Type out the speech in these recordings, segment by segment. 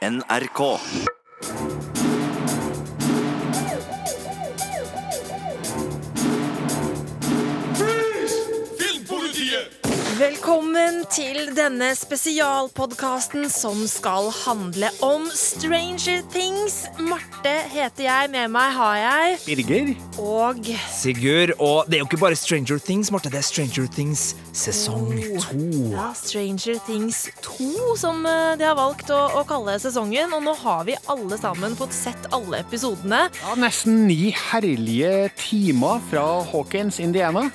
NRK. Velkommen til denne spesialpodkasten som skal handle om Stranger Things. Marte heter jeg, med meg har jeg Birger. Og Sigurd, og det er jo ikke bare Stranger Things, Marte. Det er Stranger Things sesong to. ja, Stranger Things 2, som eh, de har valgt å, å kalle sesongen. Og nå har vi alle sammen fått sett alle episodene. Ja, nesten ni herlige timer fra Hawkins, Indiana.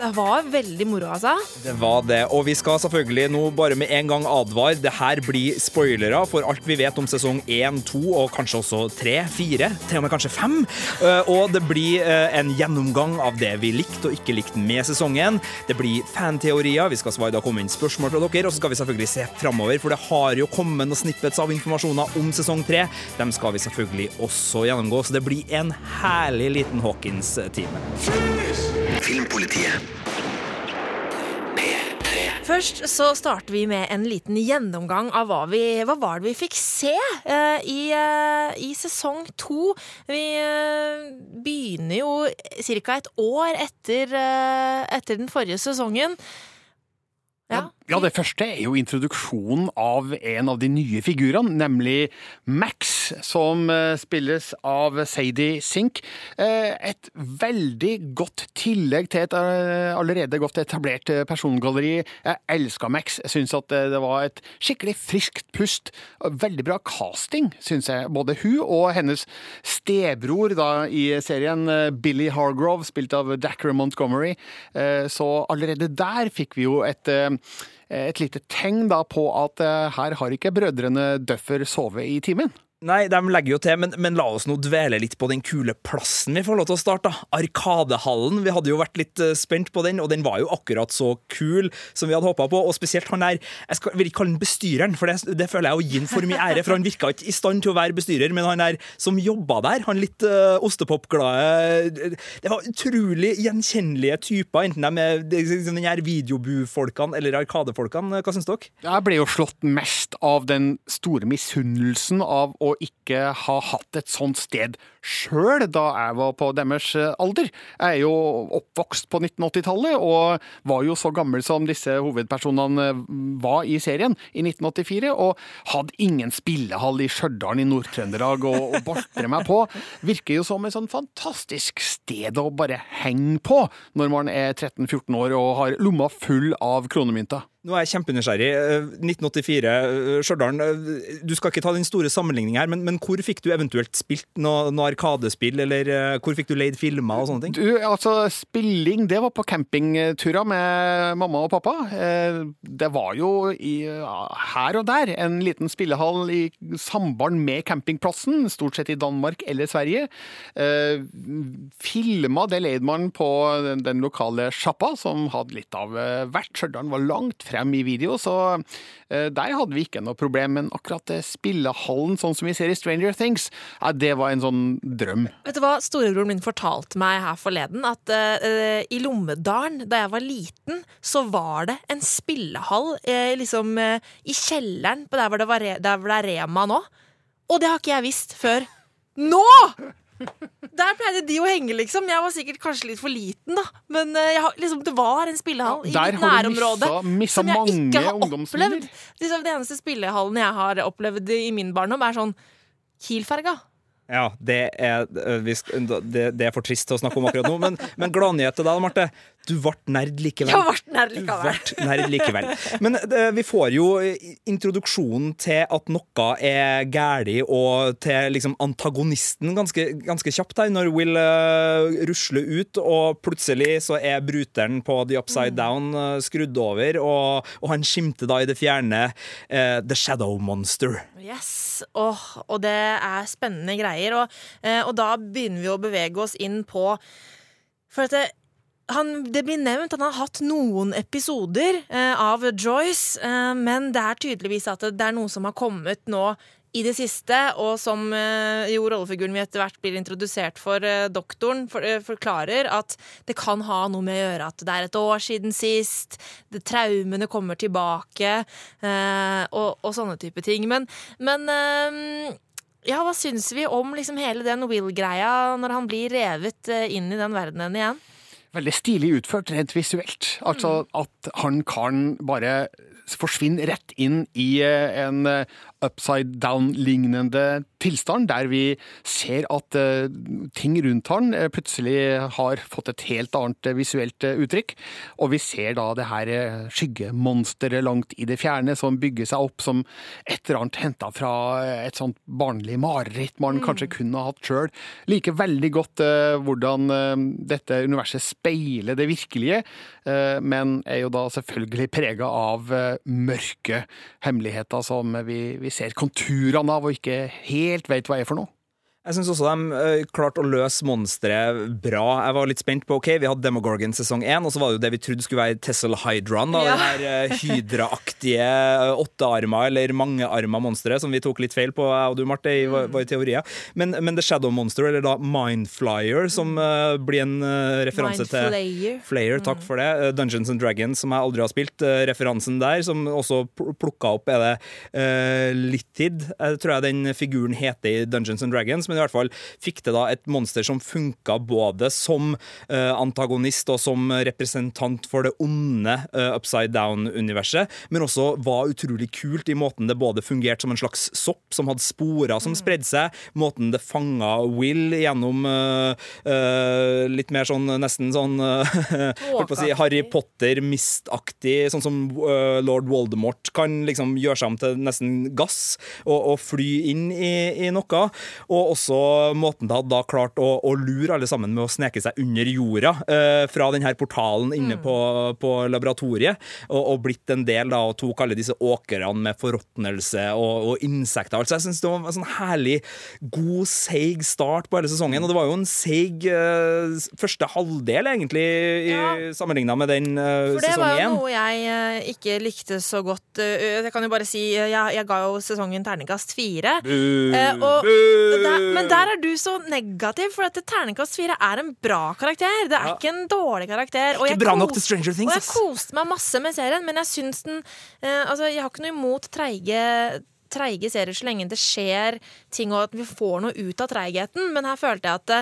Det var veldig moro, altså. Det var det. Og vi skal selvfølgelig nå bare med en gang advare. Det her blir spoilere for alt vi vet om sesong 1, 2 og kanskje også 3, 4, til og med kanskje 5. Eh, Og det blir eh, en gjennomgang av det vi likte og ikke likte med sesongen. Det blir fanteorier, vi skal svare da komme inn spørsmål fra dere, og så skal vi selvfølgelig se framover, for det har jo kommet noen snippets av informasjoner om sesong 3. Dem skal vi selvfølgelig også gjennomgå, så det blir en herlig liten Hawkins-time. Filmpolitiet. Først så starter vi med en liten gjennomgang av hva, vi, hva var det vi fikk se eh, i, eh, i sesong to. Vi eh, begynner jo ca. et år etter, eh, etter den forrige sesongen. Ja. Ja, det første er jo introduksjonen av en av de nye figurene, nemlig Max, som eh, spilles av Sadie Sink. Eh, Et veldig godt tillegg til et eh, allerede godt etablert persongalleri. Jeg elska Max. Jeg syns at det var et skikkelig friskt pust. Veldig bra casting, syns jeg. Både hun og hennes stebror da i serien, Billy Hargrove, spilt av Dacker Montgomery. Så allerede der fikk vi jo et et lite tegn da på at eh, her har ikke brødrene Duffer sovet i timen. Nei, de legger jo til, men, men la oss nå dvele litt på den kule plassen vi får lov til å starte. Arkadehallen. Vi hadde jo vært litt eh, spent på den, og den var jo akkurat så kul som vi hadde håpa på. Og spesielt han der Jeg skal, vil ikke kalle han bestyreren, for det, det føler jeg å gi han for mye ære. For han virka ikke i stand til å være bestyrer, men han der som jobba der, han litt uh, ostepopglade Det var utrolig gjenkjennelige typer, enten de er de- den her videobu-folkene eller arkadefolkene. Hva syns dere? Jeg ble jo slått mest av den store misunnelsen av å ikke ha hatt et sånt sted sjøl da jeg var på deres eh, alder. Jeg er jo oppvokst på 1980-tallet og var jo så gammel som disse hovedpersonene eh, var i serien i 1984, og hadde ingen spillehall i Stjørdal i Nord-Trøndelag å, å meg på. Virker jo som et sånn fantastisk sted å bare henge på når man er 13-14 år og har lomma full av kronemynter. Nå er jeg kjempenysgjerrig. Eh, 1984, eh, Stjørdal. Du skal ikke ta den store sammenligningen her, men, men hvor fikk du eventuelt spilt noe, noe Arkadespill, eller eh, hvor fikk du leid filmer og sånne ting? Du, altså, spilling, det var på campingturer med mamma og pappa. Eh, Det var jo i, her og der en liten spillehall i samband med campingplassen, stort sett i Danmark eller Sverige. Eh, Filma, det leide man på den, lokale sjappa, som hadde litt av hvert. Stjørdal var langt frem i video, så der hadde vi ikke noe problem. Men akkurat spillehallen, sånn som vi ser i Stranger Things, det var en sånn drøm. Vet du hva storebroren min fortalte meg her forleden? At uh, i Lommedalen, da jeg var liten, så var det en spillehall uh, liksom uh, i kjelleren på der hvor det, var der hvor det er Rema nå. Og det har ikke jeg visst før nå! Der pleide de å henge, liksom. Jeg var sikkert kanskje litt for liten, da. Men har, liksom, det var en spillehall i mitt nærområde. missa- missa som jeg ikke har opplevd. Liksom, det eneste spillehallen jeg har opplevd i min barndom, er sånn Kiel-ferga. Ja, det er, eh, det er for trist å snakke om akkurat nå, men, men gladnyhet til deg, Marte. Du ble nerd likevel. Jeg ble nerd nær Du likevel. ble nerd likevel. Men eh, vi får jo introduksjonen til at noe er galt, og til liksom antagonisten ganske, ganske kjapt her, når Will eh, rusler ut, og plutselig så er bruteren på The Upside Down eh, skrudd over, og, og han skimter da i det fjerne uh, The Shadow Monster. Yes, oh, og det er spennende greier. Og, og da begynner vi å bevege oss inn på For at det, han, det blir nevnt han har hatt noen episoder eh, av Joyce, eh, men det er tydeligvis at det, er noe som har kommet nå i det siste, og som eh, jo rollefiguren vi etter hvert blir introdusert for, eh, doktoren, for, eh, forklarer at det kan ha noe med å gjøre at det er et år siden sist, det, traumene kommer tilbake, eh, og, og sånne type ting. Men, men ja, hva syns vi om liksom hele den Will-greia når han blir revet inn i den verdenen igjen? Veldig stilig utført rent visuelt. Altså at han kan bare forsvinne rett inn i eh, en upside down-lignende tilstand, der vi ser at eh, ting rundt han eh, plutselig har fått et helt annet eh, visuelt uttrykk. Og vi ser da det her skyggemonsteret langt i det fjerne som bygger seg opp som et eller annet henta fra et sånt barnlig mareritt man kanskje kunne ha hatt sjøl. Liker veldig godt hvordan dette universet speiler det virkelige, men er jo da selvfølgelig prega av mørke hemmeligheter som vi, vi ser konturene av og ikke helt vet hva er for noe. Jeg syns også de uh, klarte å løse monsteret bra. Jeg var litt spent på ok, Vi hadde Demogorgon sesong én, og så var det jo det vi trodde skulle være Tessel Hydron. Da, Ja. Det der uh, hydraaktige uh, åttearma eller mangearma monsteret som vi tok litt feil på, jeg og du, Marte, i vår- våre teorier. Men, men The Shadow Monster, eller da Mindflyer, som uh, blir en uh, referanse til. Flayer, takk for det. Dungeons and Dragons, som jeg aldri har spilt. uh, referansen der, som også pl- plukka opp, er det Littid, jeg tror jeg den figuren heter i Dungeons and Dragons, men i hvert fall fikk det da et monster som funka både som uh, antagonist og som representant for det onde uh, upside down-universet, men også var utrolig kult i måten det både fungerte som en slags sopp som hadde sporer som spredde seg, måten det fanga Will gjennom uh, litt mer sånn nesten sånn si, Harry Potter mistaktig, sånn som lord Voldemort kan liksom gjøre seg om til nesten gass og, og fly inn i, i noe. Og også måten de hadde da klart å, å lure alle sammen med å sneke seg under jorda eh, fra denne portalen inne på, på laboratoriet, og, og blitt en del da, og tok alle disse åkrene med forråtnelse og, og insekter. Altså, jeg synes det var en sånn herlig, god, seig start på hele sesongen, og det var jo en seig eh, første halvdel, egentlig, Ja. sammenligna med den uh, For det var jo noe jeg eh, ikke likte så godt. Eh, jeg kan jo bare si eh, jeg, jeg ga jo sesongen terningkast fire. Eh, og der, men der er du så negativ, for at terningkast fire er en bra karakter. Det er Ja. ikke en dårlig karakter. Og jeg Things, Og jeg koste meg masse med serien, men jeg syns den eh, Altså, jeg har ikke noe imot treige treige serier så lenge det skjer ting og at vi får noe ut av treigheten. Men her følte jeg at det,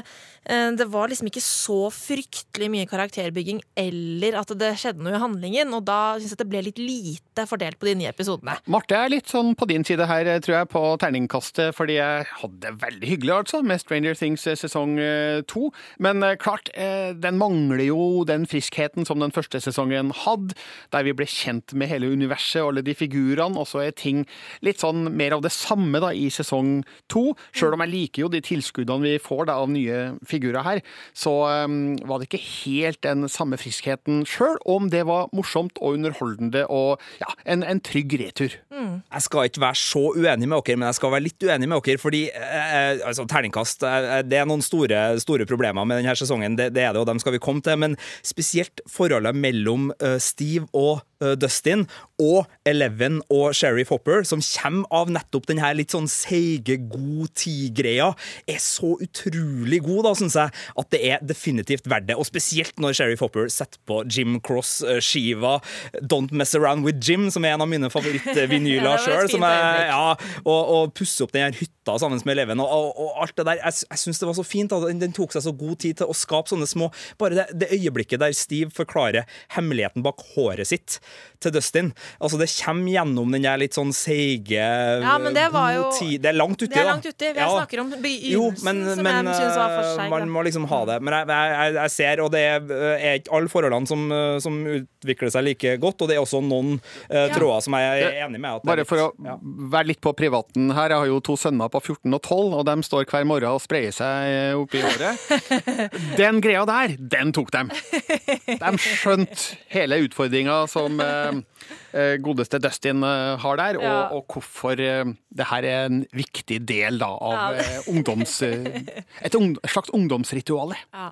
eh, det var liksom ikke så fryktelig mye karakterbygging eller at det skjedde noe i handlingen. Og da syns jeg det ble litt lite fordelt på de nye episodene. Marte er litt sånn på din side her, tror jeg, på terningkastet, fordi jeg hadde det veldig hyggelig, altså, med Stranger Things eh, sesong eh, to. Men eh, klart, eh, den mangler jo den friskheten som den første sesongen hadde, der vi ble kjent med hele universet og alle de figurene, og så er ting litt sånn mer av det samme da i sesong to. Sjøl om jeg liker jo de tilskuddene vi får da av nye figurer her, så um, var det ikke helt den samme friskheten, sjøl om det var morsomt og underholdende og ja, en, en trygg retur. Jeg skal ikke være så uenig med dere, men jeg skal være litt uenig med dere, fordi eh, altså, terningkast eh, Det er noen store, store problemer med denne sesongen, det, det er det, og dem skal vi komme til. Men spesielt forholdet mellom eh, Steve og eh, Dustin, og Eleven og Sheriff Hopper, som kommer av nettopp den her litt sånn seige, god tid-greia, er så utrolig god, da, syns jeg, at det er definitivt verdt det. Og spesielt når Sheriff Hopper setter på Jim Cross-skiva Don't Mess Around With Jim, som er en av mine favorittvinyler sjøl. Ja, og, og pusse opp den her hytta sammen med Eleven og, og, og alt det der. Jeg, jeg syns det var så fint. Da. Den, den tok seg så god tid til å skape sånne små Bare det, det øyeblikket der Steve forklarer hemmeligheten bak håret sitt til Dustin. Altså, det kommer gjennom den der litt sånn seige Ja, men det var jo- tid. Det er langt uti, da. Det er langt uti. Vi Ja. snakker om begynnelsen, Jo, men, som men jeg syns var for øh, seig. man må liksom ha det. Men jeg, jeg, jeg- ser, og det er, er ikke alle forholdene som, øh, som utvikler seg like godt, og det er også noen uh, tråder som jeg er enig med. Bare for å ja. være litt på privaten her. Jeg har jo to sønner på 14 og 12, og de står hver morgen og sprayer seg oppi håret. Den greia der, den tok dem. De skjønte hele utfordringa som eh, eh, godeste Dustin eh, har der, og, Ja. og hvorfor eh, det her er en viktig del da, av Ja. ungdoms... et slags ungdomsrituale. Ja.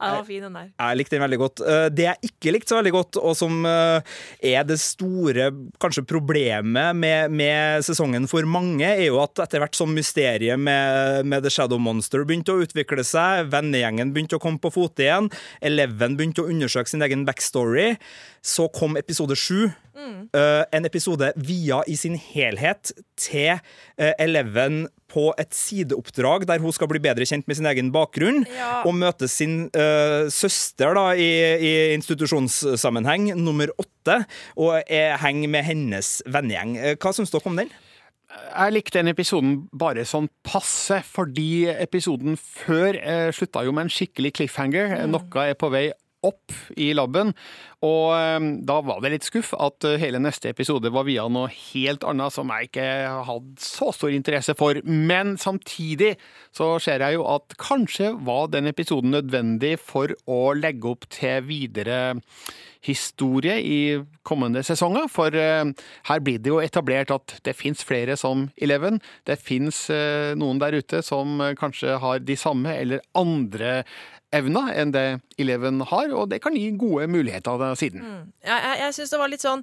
Ja, den var fin, den der. Jeg likte den veldig godt. Eh, Det jeg ikke likte så veldig godt, og som eh, er det store kanskje problemet med, med sesongen for mange, er jo at etter hvert som mysteriet med, med The Shadow Monster begynte å utvikle seg, vennegjengen begynte å komme på fote igjen, Eleven begynte å undersøke sin egen backstory, så kom episode sju. Eh, en episode via i sin helhet til eh, Eleven på et sideoppdrag der hun skal bli bedre kjent med sin egen bakgrunn Ja. og møte sin uh, søster da, i, i institusjonssammenheng, nummer åtte, og er, henger med hennes vennegjeng. Hva syns dere om den? Jeg likte den episoden bare sånn passe, fordi episoden før eh, slutta jo med en skikkelig cliffhanger. Noe er på vei opp i laben, og eh, da var det litt skuff at eh, hele neste episode var via noe helt annet som jeg ikke hadde så stor interesse for. Men samtidig så ser jeg jo at kanskje var den episoden nødvendig for å legge opp til videre historie i kommende sesonger, for eh, her blir det jo etablert at det fins flere som Eleven. Det fins eh, noen der ute som eh, kanskje har de samme eller andre evner enn det Eleven har, og det kan gi gode muligheter siden. Ja, jeg jeg syns det var litt sånn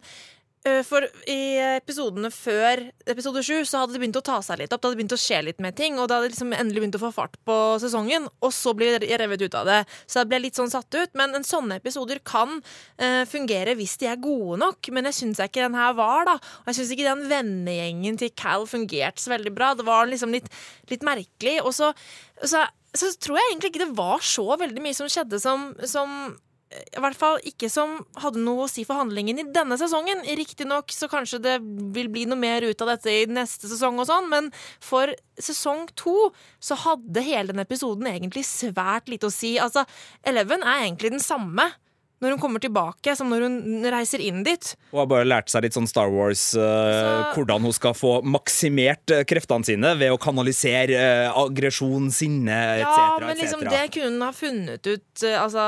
for i episodene før episode sju så hadde det begynt å ta seg litt opp. Det hadde begynt å skje litt med ting, og det hadde liksom endelig begynt å få fart på sesongen. Og så blir jeg revet ut av det. Så jeg ble litt sånn satt ut. Men en sånne episoder kan uh, fungere hvis de er gode nok. Men jeg syns ikke den her var, da. Og jeg syns ikke den vennegjengen til Cal fungerte så veldig bra. Det var liksom litt, litt merkelig. Og så, så, så tror jeg egentlig ikke det var så veldig mye som skjedde som, som i hvert fall ikke som hadde noe å si for handlingen i denne sesongen. Riktignok så kanskje det vil bli noe mer ut av dette i neste sesong og sånn, men for sesong to så hadde hele den episoden egentlig svært lite å si. Altså, Eleven er egentlig den samme når hun kommer tilbake, som når hun reiser inn dit. Hun har bare lært seg litt sånn Star Wars, uh, Så- hvordan hun skal få maksimert eh, kreftene sine ved å kanalisere uh, aggresjon, sinne etc. Ja, men liksom det kunne hun ha funnet ut uh, Altså,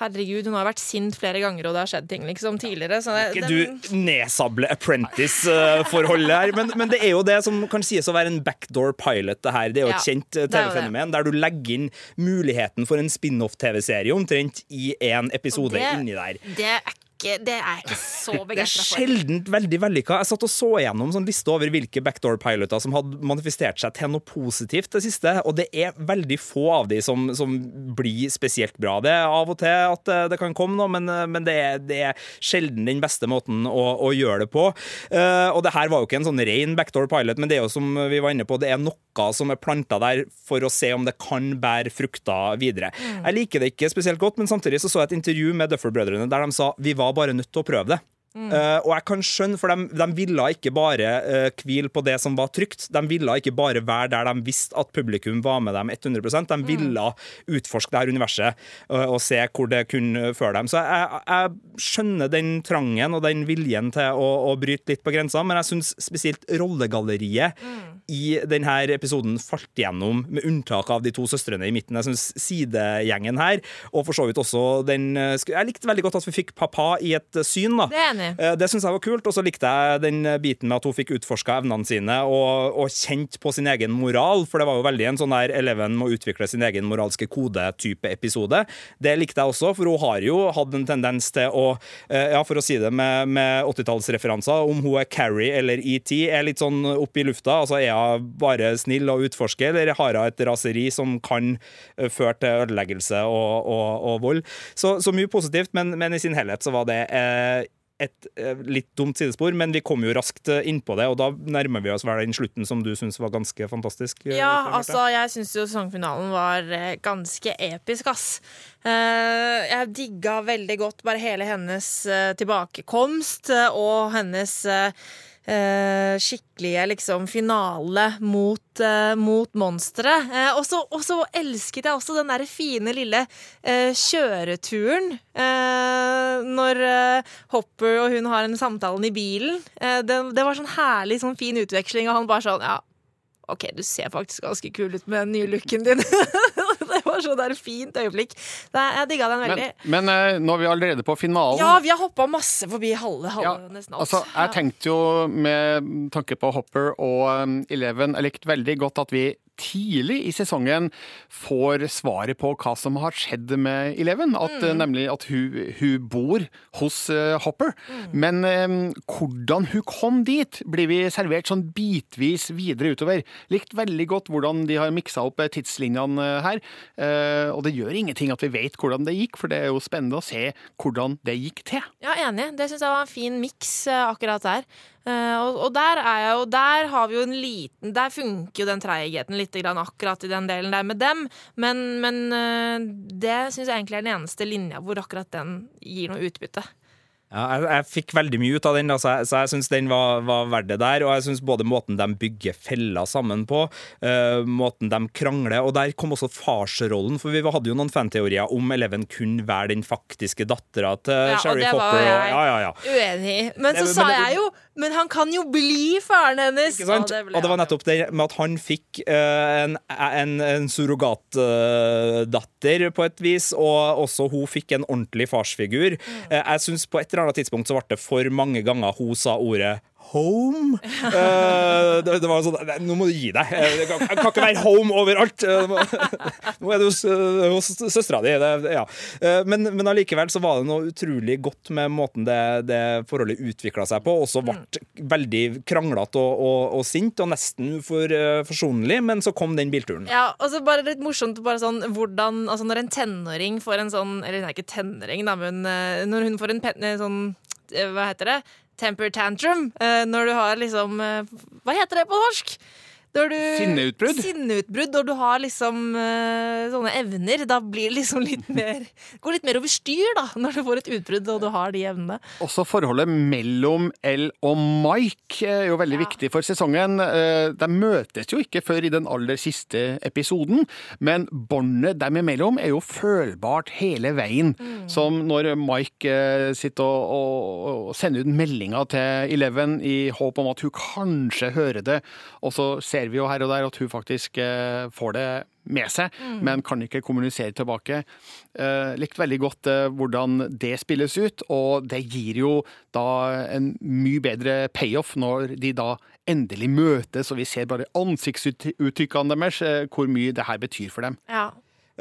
herregud, hun har vært sint flere ganger, og det har skjedd ting liksom tidligere. Så det, Ikke den- du nedsable apprentice-forholdet her, men, men det er jo det som kan sies å være en backdoor pilot, det her. Det er jo et Ja, kjent eh, er jo TV-fenomen, der du legger inn muligheten for en spin-off-TV-serie omtrent i en episode inni der. Det er ikke Det er jeg ikke så Det er sjelden for. veldig vellykka. Jeg satt og så gjennom sånn liste over hvilke backdoor-piloter som hadde manifestert seg til noe positivt det siste, og det er veldig få av de som, som blir spesielt bra. Det er av og til at det, det kan komme noe, men, men det, er, det er sjelden den beste måten å, å gjøre det på. Uh, og det her var jo ikke en sånn ren backdoor-pilot, men det er jo som vi var inne på, det er noe som er planta der for å se om det kan bære frukter videre. Jeg liker det ikke spesielt godt, men samtidig så, så jeg et intervju med Duffer-brødrene der de sa vi var bare nødt til å prøve det. Eh, og jeg kan skjønne, for de, de ville ikke bare uh, hvile på det som var trygt. De ville ikke bare være der de visste at publikum var med dem 100% De ville utforske det her universet uh, og se hvor det kunne føre dem. Så jeg, jeg skjønner den trangen og den viljen til å, å bryte litt på grensa, men jeg syns spesielt rollegalleriet i denne episoden falt gjennom, med unntak av de to søstrene i midten. Jeg syns sidegjengen her, og for så vidt også den eh, Jeg likte veldig godt at vi fikk pappa i et eh, syn, da. Det. Eh, Det syns jeg var kult, og så likte jeg den biten med at hun fikk utforska evnene sine og, og kjent på sin egen moral, for det var jo veldig en sånn der Eleven må utvikle sin egen moralske kode-type episode. Det likte jeg også, for hun har jo hatt en tendens til å, ja, for å si det med, med 80-tallsreferanser, om hun er Carrie eller ET, er litt sånn opp i lufta. Altså er hun bare snill og utforsker, eller har hun et raseri som kan eh, føre til ødeleggelse og, og, og vold? Så, så mye positivt, men, men i sin helhet så var det eh, et eh, litt dumt sidespor, men vi kom jo raskt eh, innpå det, og da nærmer vi oss vel den slutten som du syns var ganske fantastisk. Ja, altså, jeg syns jo sesongfinalen var ganske episk, ass. Jeg digga veldig godt bare hele hennes tilbakekomst og hennes eh, skikkelige liksom finale mot, eh, monsteret. Eh, og så elsket jeg også den der fine lille eh, kjøreturen eh, når eh, Hopper og hun har en samtalen i bilen. Eh, det, det var sånn herlig sånn fin utveksling, og han bare sånn ja, OK, du ser faktisk ganske kul ut med den nye looken din. var så der fint øyeblikk. Det, jeg digga den veldig. Men, men eh, nå er vi allerede på finalen. ja, vi har hoppa masse forbi halve, halve Ja, nesten alt. Altså, jeg tenkte jo med tanke på Hopper og um, Eleven Jeg likte veldig godt at vi tidlig i sesongen får svaret på hva som har skjedd med Eleven. At, mm. Nemlig at hun, hun bor hos uh, Hopper. Men um, hvordan hun kom dit, blir vi servert sånn bitvis videre utover. Likt veldig godt hvordan de har miksa opp eh, tidslinjene her. Og det gjør ingenting at vi vet hvordan det gikk, for det er jo spennende å se hvordan det gikk til. Ja, enig. Det syns jeg var en fin miks eh, akkurat der. Eh, og, og der er jeg jo Der har vi jo en liten Der funker jo den treigheten litt akkurat i den delen der med dem, men, men eh, det syns jeg egentlig er den eneste linja hvor akkurat den gir noe utbytte. Ja, jeg, jeg fikk veldig mye ut av den, da, så jeg, så jeg syns den var, var verdt det der. Og jeg syns både måten de bygger feller sammen på, uh, måten de krangler Og der kom også farsrollen, for vi hadde jo noen fanteorier om Eleven kunne være den faktiske dattera til Ja, og Sherry det var jeg Og, ja, ja, ja. Uenig i. Men så sa men jeg jo Men han kan jo bli faren hennes! Ikke sant? Og det Og det var nettopp det med at han fikk eh, en, en, en surrogatdatter på et vis, og også hun fikk en ordentlig farsfigur. Eh, jeg syns på et eller annet tidspunkt så ble det for mange ganger hun sa ordet Home? Uh, det, det var sånn "Nei, Nå må du gi deg. Jeg Det kan, kan ikke være home overalt. Eh, Nå, er du hos, eh, hos søstera di. Det- Ja. Eh, Men, men allikevel så var det noe utrolig godt med måten det, det forholdet utvikla seg på. Også ble veldig kranglete og, og, og sint, og nesten for, eh, forsonlig, men så kom den bilturen. Ja, og så bare litt morsomt bare sånn hvordan Altså når en tenåring får en sånn Eller nei, ikke tenåring, da, men eh, når hun får en pen, eh, sånn eh, Hva heter det? Temper tantrum. eh, Når du har liksom eh, Hva heter det på norsk? Når du, Sinneutbrudd? Sinneutbrudd, og du har liksom eh, sånne evner. Da blir det liksom litt mer Går litt mer over styr, da, når du får et utbrudd og du har de evnene. Også forholdet mellom L og Mike er jo veldig Ja. viktig for sesongen. Eh, De møtes jo ikke før i den aller siste episoden, men båndet dem imellom er jo følbart hele veien. Som når Mike eh, sitter og, og, og sender ut meldinger til Eleven i håp om at hun kanskje hører det, og så ser vi jo her og der at hun faktisk eh, får det med seg, men kan ikke kommunisere tilbake. Eh, likte veldig godt eh, hvordan det spilles ut, og det gir jo da en mye bedre payoff når de da endelig møtes, og vi ser bare ansiktsuttrykkene deres, eh, hvor mye det her betyr for dem. Ja.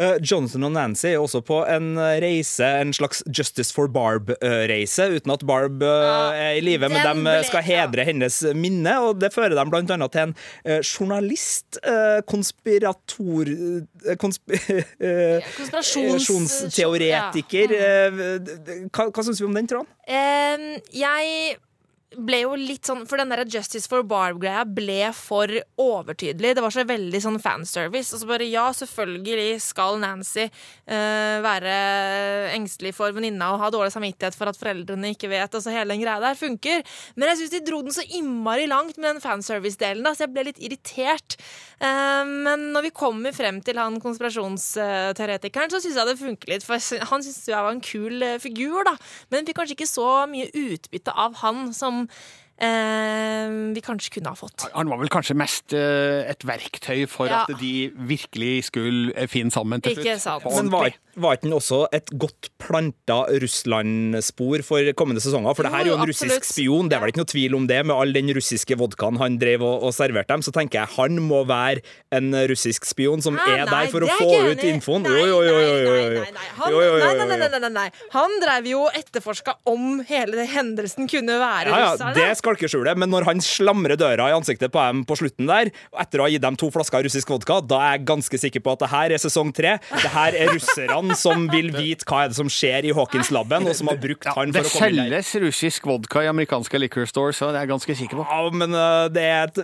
Eh, Jonathan og Nancy er også på en reise, en slags Justice for Barb-reise, uten at Barb eh, er i live, men de skal hedre hennes minne, og det fører dem annet til en eh, journalist, eh, konspirator eh, konsp eh, Konspirasjonsteoretiker. Eh, Hva, hva syns vi om den, tråden? Um, jeg ble jo litt sånn For den der Justice for Barb-greia ble for overtydelig. Det var så veldig sånn fanservice. Og så bare ja, selvfølgelig skal Nancy uh, være engstelig for venninna og ha dårlig samvittighet for at foreldrene ikke vet. Altså hele den greia der funker. Men jeg syns de dro den så innmari langt med den fanservice-delen, da, så jeg ble litt irritert. Uh, men når vi kommer frem til han konspirasjonsteoretikeren, så syns jeg det funker litt. For han syntes jeg var en kul eh, figur, da. Men fikk kanskje ikke så mye utbytte av han som eh, vi kanskje kunne ha fått. Han var vel kanskje mest eh, et verktøy for Ja. at de virkelig skulle eh, finne sammen til slutt. Ikke sant. Men var. Var ikke den også et godt planta Russland-spor for kommende sesonger? For det her er jo en Jo, russisk absolutt. spion, det er vel ikke noe tvil om det. Med all den russiske vodkaen han drev og, og serverte dem, så tenker jeg han må være en russisk spion som Hæ? er Nei, der for å er få ut infoen. Nei, Jo, jo, jo, jo, jo, Nei, nei, nei. Han, Jo, jo, jo, nei, nei, nei, nei, nei, nei. Han drev jo og etterforska om hele hendelsen kunne være Ja, ja, russerne. det skal ikke skjule, men når han slamrer døra i ansiktet på dem på slutten der, etter å ha gitt dem to flasker russisk vodka, da er jeg ganske sikker på at det her er sesong tre. Det her er russerne som vil vite hva er det som skjer i Hawkins-laben, og som har brukt han for å komme inn der. Det selges russisk vodka i amerikanske liquor stores, så det er jeg ganske sikker på. Ja, men uh, det er et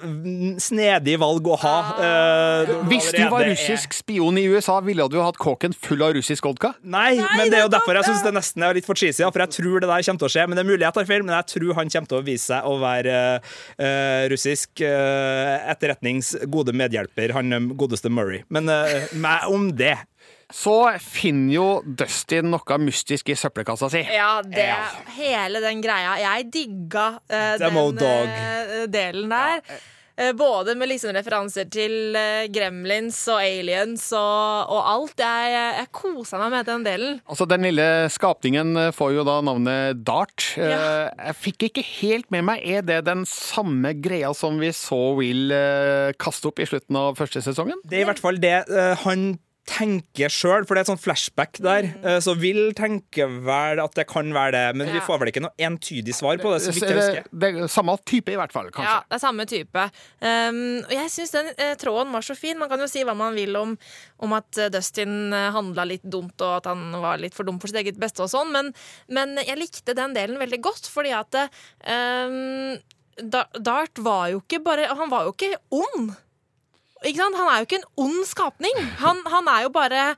snedig valg å ha. Uh, Hvis du var russisk er- spion i USA, ville du hatt kåken full av russisk vodka? Nei, men det er jo er derfor jeg syns det nesten er litt for cheesy. For jeg tror det der kommer til å skje. Men det er mulig jeg tar feil, men jeg tror han kommer til å vise seg å være uh, russisk etterretnings gode medhjelper, han godeste Murray. Men meg om det. Så finner jo Dustin noe mystisk i søppelkassa si. Ja, det, Ja. hele den greia. Jeg digga uh, den dog. eh, delen der. Uh, både med liksom referanser til eh, Gremlins og Aliens og, og alt. Jeg, jeg kosa meg med den delen. Altså, Den lille skapningen får jo da navnet Dart. Ja. Eh, Jeg fikk ikke helt med meg, er det den samme greia som vi så Will eh, kaste opp i slutten av første sesongen? Det er i hvert fall det eh, han tenker sjøl, for det er et sånn flashback der. Eh, så Will tenker vel at det kan være det, men vi får vel ikke noe entydig svar på det. så vidt jeg det, husker. det er samme type, i hvert fall. kanskje. Ja, det er samme type. Um, og jeg syns den uh, tråden var så fin. Man kan jo si hva man vil om, om at eh, Dustin handla litt dumt, og at han var litt for dum for sitt eget beste og sånn, men, men jeg likte den delen veldig godt, fordi at um, Dart var jo ikke bare Han var jo ikke ond. Han er jo ikke en ond skapning. Han, han er jo bare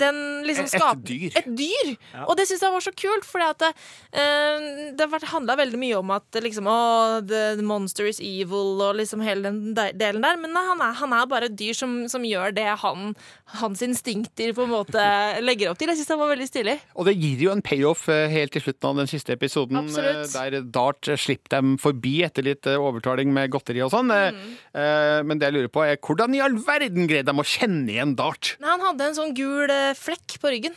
den liksom Et dyr. Et dyr. Og det syns jeg var så kult, for det, uh, det handla veldig mye om at liksom, oh, the, monster is evil og liksom hele den delen der. Men han, er, han er bare et dyr som, som gjør det han, hans instinkter på en måte legger opp til. Jeg syns det var veldig stilig. Og det gir jo en payoff eh, helt til slutten av den siste episoden, Absolutt. eh, der Dart eh, slipper dem forbi etter litt eh, overtaling med godteri og sånn. Eh, Mm. Uh, Men det jeg lurer på, er hvordan i all verden greide de å kjenne igjen Dart? Nei, han hadde en sånn gul eh, flekk på ryggen.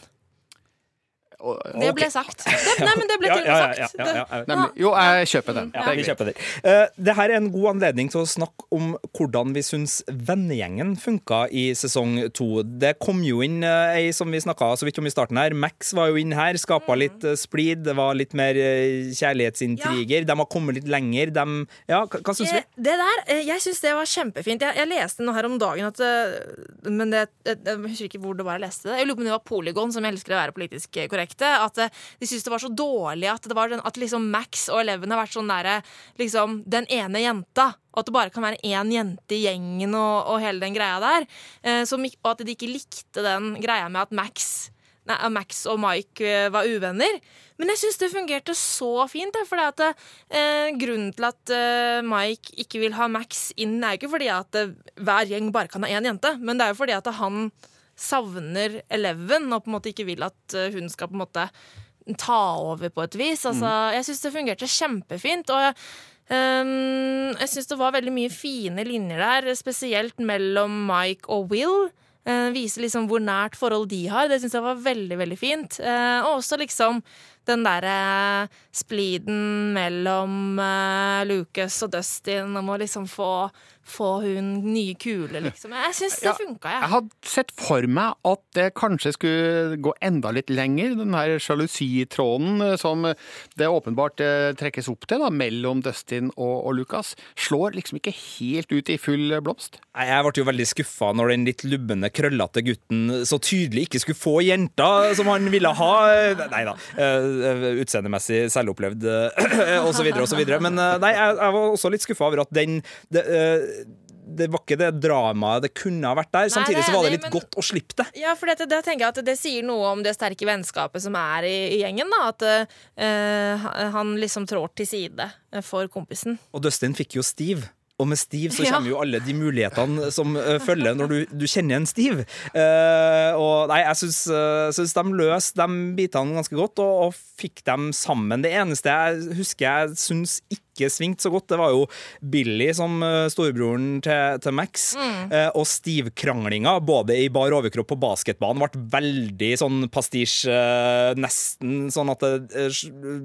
Det ble sagt. Det, nei, men det ble Ja, til og ja, med ja, sagt. ja, ja, ja. Nemlig. Jo, jeg kjøper den. Ja, vi kjøper den. Uh, det her er en god anledning til å snakke om hvordan vi syns vennegjengen funka i sesong to. Det kom jo inn eh, ei som vi snakka så vidt om i starten her. Max var jo inn her, skapa Mm. litt uh, splid. Det var litt mer kjærlighetsintriger. De har kommet litt lenger. De, ja, hva, hva syns vi? Det der, Jeg syns det var kjempefint. Jeg, jeg leste noe her om dagen at Men det, jeg, jeg husker ikke hvor det var jeg leste det. Jeg lurer på om det var Polygon, som elsker å være politisk korrekte. At eh, de syntes det var så dårlig at, den, at liksom Max og Eleven har vært sånn derre liksom, Den ene jenta. Og at det bare kan være én jente i gjengen og, og hele den greia der. Eh, som, og at de ikke likte den greia med at Max Nei, Max og Mike eh, var uvenner. Men jeg syns det fungerte så fint. For eh, grunnen til at eh, Mike ikke vil ha Max inn, er ikke fordi at eh, hver gjeng bare kan ha én jente, men det er jo fordi at han savner Eleven og på en måte ikke vil at eh, hun skal på en måte ta over på et vis. Altså, Jeg syns det fungerte kjempefint. og um, jeg syns det var veldig mye fine linjer der, spesielt mellom Mike og Will. Uh, viser liksom hvor nært forhold de har. Det syns jeg var veldig veldig fint. Eh, og også liksom den derre spliden mellom uh, Lucas og Dustin om å liksom få, få hun nye kule, liksom. Jeg syns det Ja, funka, Jeg jeg. hadde sett for meg at det kanskje skulle gå enda litt lenger, den her sjalusitråden eh, som det åpenbart eh, trekkes opp til da, mellom Dustin og, og Lucas, slår liksom ikke helt ut i full blomst. Jeg ble jo veldig skuffa når den litt lubne, krøllete gutten så tydelig ikke skulle få jenta som han ville ha. Nei da, eh, utseendemessig selvopplevd osv., og så videre og så videre. Men eh, nei, jeg, jeg var også litt skuffa over at den det, eh, det var ikke det dramaet det kunne ha vært der. Samtidig er så var det litt men- godt å slippe det. Ja, for dette, det tenker jeg at det sier noe om det sterke vennskapet som er i, i gjengen. da At uh, han liksom trår til side for kompisen. Og Dustin fikk jo Steve. Og med Steve så Ja. kommer jo alle de mulighetene som uh, følger når du, du kjenner en Steve. Uh, og nei, jeg syns, uh, syns de løste de bitene ganske godt, og, og fikk dem sammen. Det eneste jeg husker jeg syns ikke svingte så godt, det var jo Billy som eh, storebroren til, til Max. Eh, og Steve-kranglinga, både i bar overkropp og basketbanen, ble veldig sånn pastisj. eh, nesten sånn at det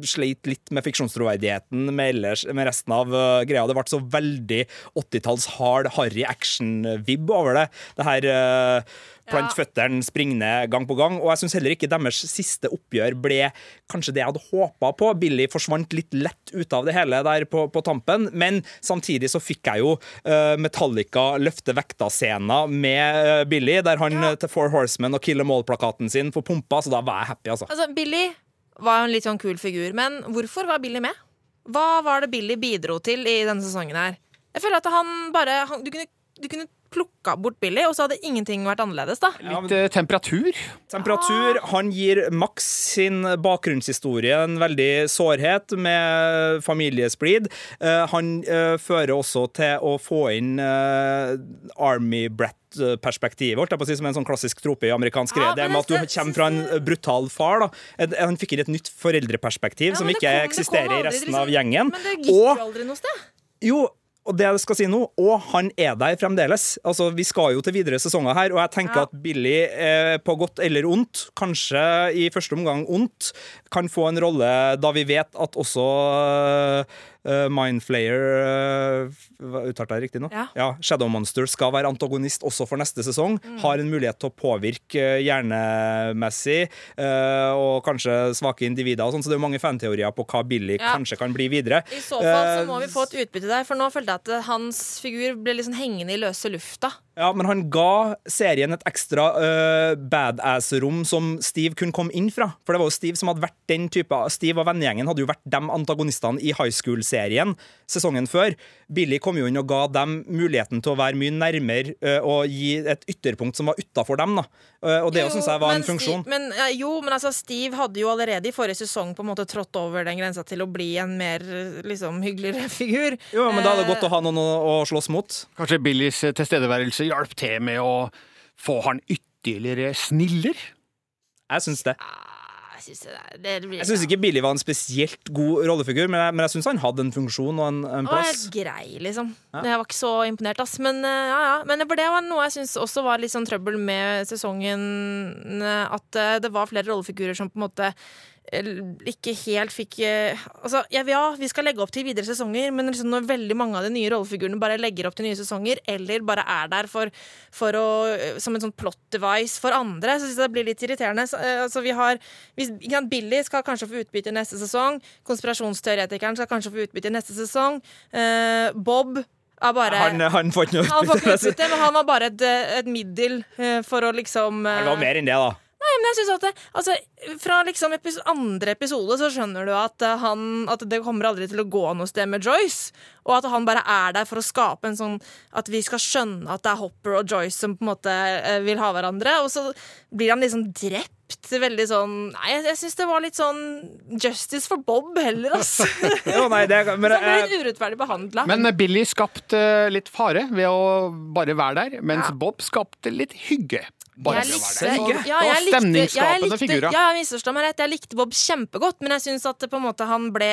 sleit litt med fiksjonstroverdigheten med, ellers, med resten av greia. Det ble så veldig 80-talls hard, harry action-vibb over det. Det her plant Ja. føttene springende gang på gang. Og jeg syns heller ikke deres siste oppgjør ble kanskje det jeg hadde håpa på. Billy forsvant litt lett ut av det hele der på, på tampen, men samtidig så fikk jeg jo uh, Metallica løfte vekta-scena med uh, Billy, der han Ja. eh, til Four Horsemen og Kill Em All-plakaten sin får pumpa, så da var jeg happy, altså. Altså, Billy var jo en litt sånn kul figur, men hvorfor var Billy med? Hva var det Billy bidro til i denne sesongen her? Jeg føler at han bare han, du, kunne, du kunne plukka bort Billy, og så hadde ingenting vært annerledes, da. Litt eh, temperatur. Temperatur. Han gir Max sin bakgrunnshistorie en veldig sårhet med familiesplid. Eh, han eh, fører også til å få inn eh, Army Brett perspektivet holdt jeg på å si, som en sånn klassisk trope i amerikansk Ja. Det men med at du kommer fra en brutal far. da. Han fikk inn et nytt foreldreperspektiv Ja, som ikke kom- det eksisterer i resten liksom- av gjengen. Men det gikk Og jo aldri noe sted. jo, og det jeg skal si nå, og han er der fremdeles. Altså, Vi skal jo til videre sesonger her, og jeg tenker Ja. at Billy, eh, på godt eller ondt, kanskje i første omgang ondt, kan få en rolle da vi vet at også uh, Mindflayer uh, Uttalte jeg riktig nå? Ja. Shadow Monster skal være antagonist også for neste sesong. Mm. Har en mulighet til å påvirke uh, hjernemessig, uh, og kanskje svake individer og sånn, så det er jo mange fanteorier på hva Billy Ja. kanskje kan bli videre. I så fall så Eh, må vi få et utbytte der, for nå følte jeg at eh, hans figur ble liksom hengende i løse lufta. Ja, men han ga serien et ekstra uh, badass-rom som Steve kunne komme inn fra. For det var jo Steve som hadde vært den type Steve og vennegjengen hadde jo vært de antagonistene i high school-serien sesongen før. Billy kom jo inn og ga dem muligheten til å være mye nærmere uh, og gi et ytterpunkt som var utafor dem. da. Uh, og det Jo, syns jeg var en funksjon. Steve, men, ja, jo, men altså, Steve hadde jo allerede i forrige sesong på en måte trådt over den grensa til å bli en mer liksom, hyggeligere figur. Jo, men da er det Eh, godt å ha noen å, å slåss mot. Kanskje Billys eh, tilstedeværelse hjalp til med å få han ytterligere sniller? Jeg syns det. Jeg syns blir ikke Billy var en spesielt god rollefigur, men jeg, men syns han hadde en funksjon og en, en plass. helt grei, liksom. Jeg var ikke så imponert, ass. Men, eh, ja, ja. Men det var noe jeg syns også var litt sånn trøbbel med sesongen. eh, At eh, det var flere rollefigurer som på en måte ikke helt fikk eh, Altså, ja, vi skal legge opp til videre sesonger, men liksom når veldig mange av de nye rollefigurene bare legger opp til nye sesonger, eller bare er der for, for å, eh, som en sånn plot device for andre, så syns jeg det blir litt irriterende. Så, eh, altså, vi har ikke Billy skal kanskje få utbytte neste sesong. Konspirasjonsteoretikeren skal kanskje få utbytte neste sesong. Eh, Bob bare Han, han får ikke noe han får ikke utbytte. utbytte, men han var bare et, et middel eh, for å liksom eh, Han var mer enn det, da. Men jeg synes at det, altså, Fra liksom epis andre episode så skjønner du at, eh, han, at det kommer aldri til å gå noe sted med Joyce. Og at han bare er der for å skape en sånn At vi skal skjønne at det er Hopper og Joyce som på en måte eh, vil ha hverandre. Og så blir han liksom drept. Veldig sånn Nei, jeg, jeg syns det var litt sånn justice for Bob heller, ass. Jo, nei, det, men, Han ble litt urettferdig behandla. Men eh, Billy skapte litt fare ved å bare være der, mens Bob skapte litt hygge. Bare jeg likte. Ja, jeg likte, stemningsskapende likte, figurer. Ja, misforstå meg rett. Jeg likte Bob kjempegodt, men jeg syns at på en måte han ble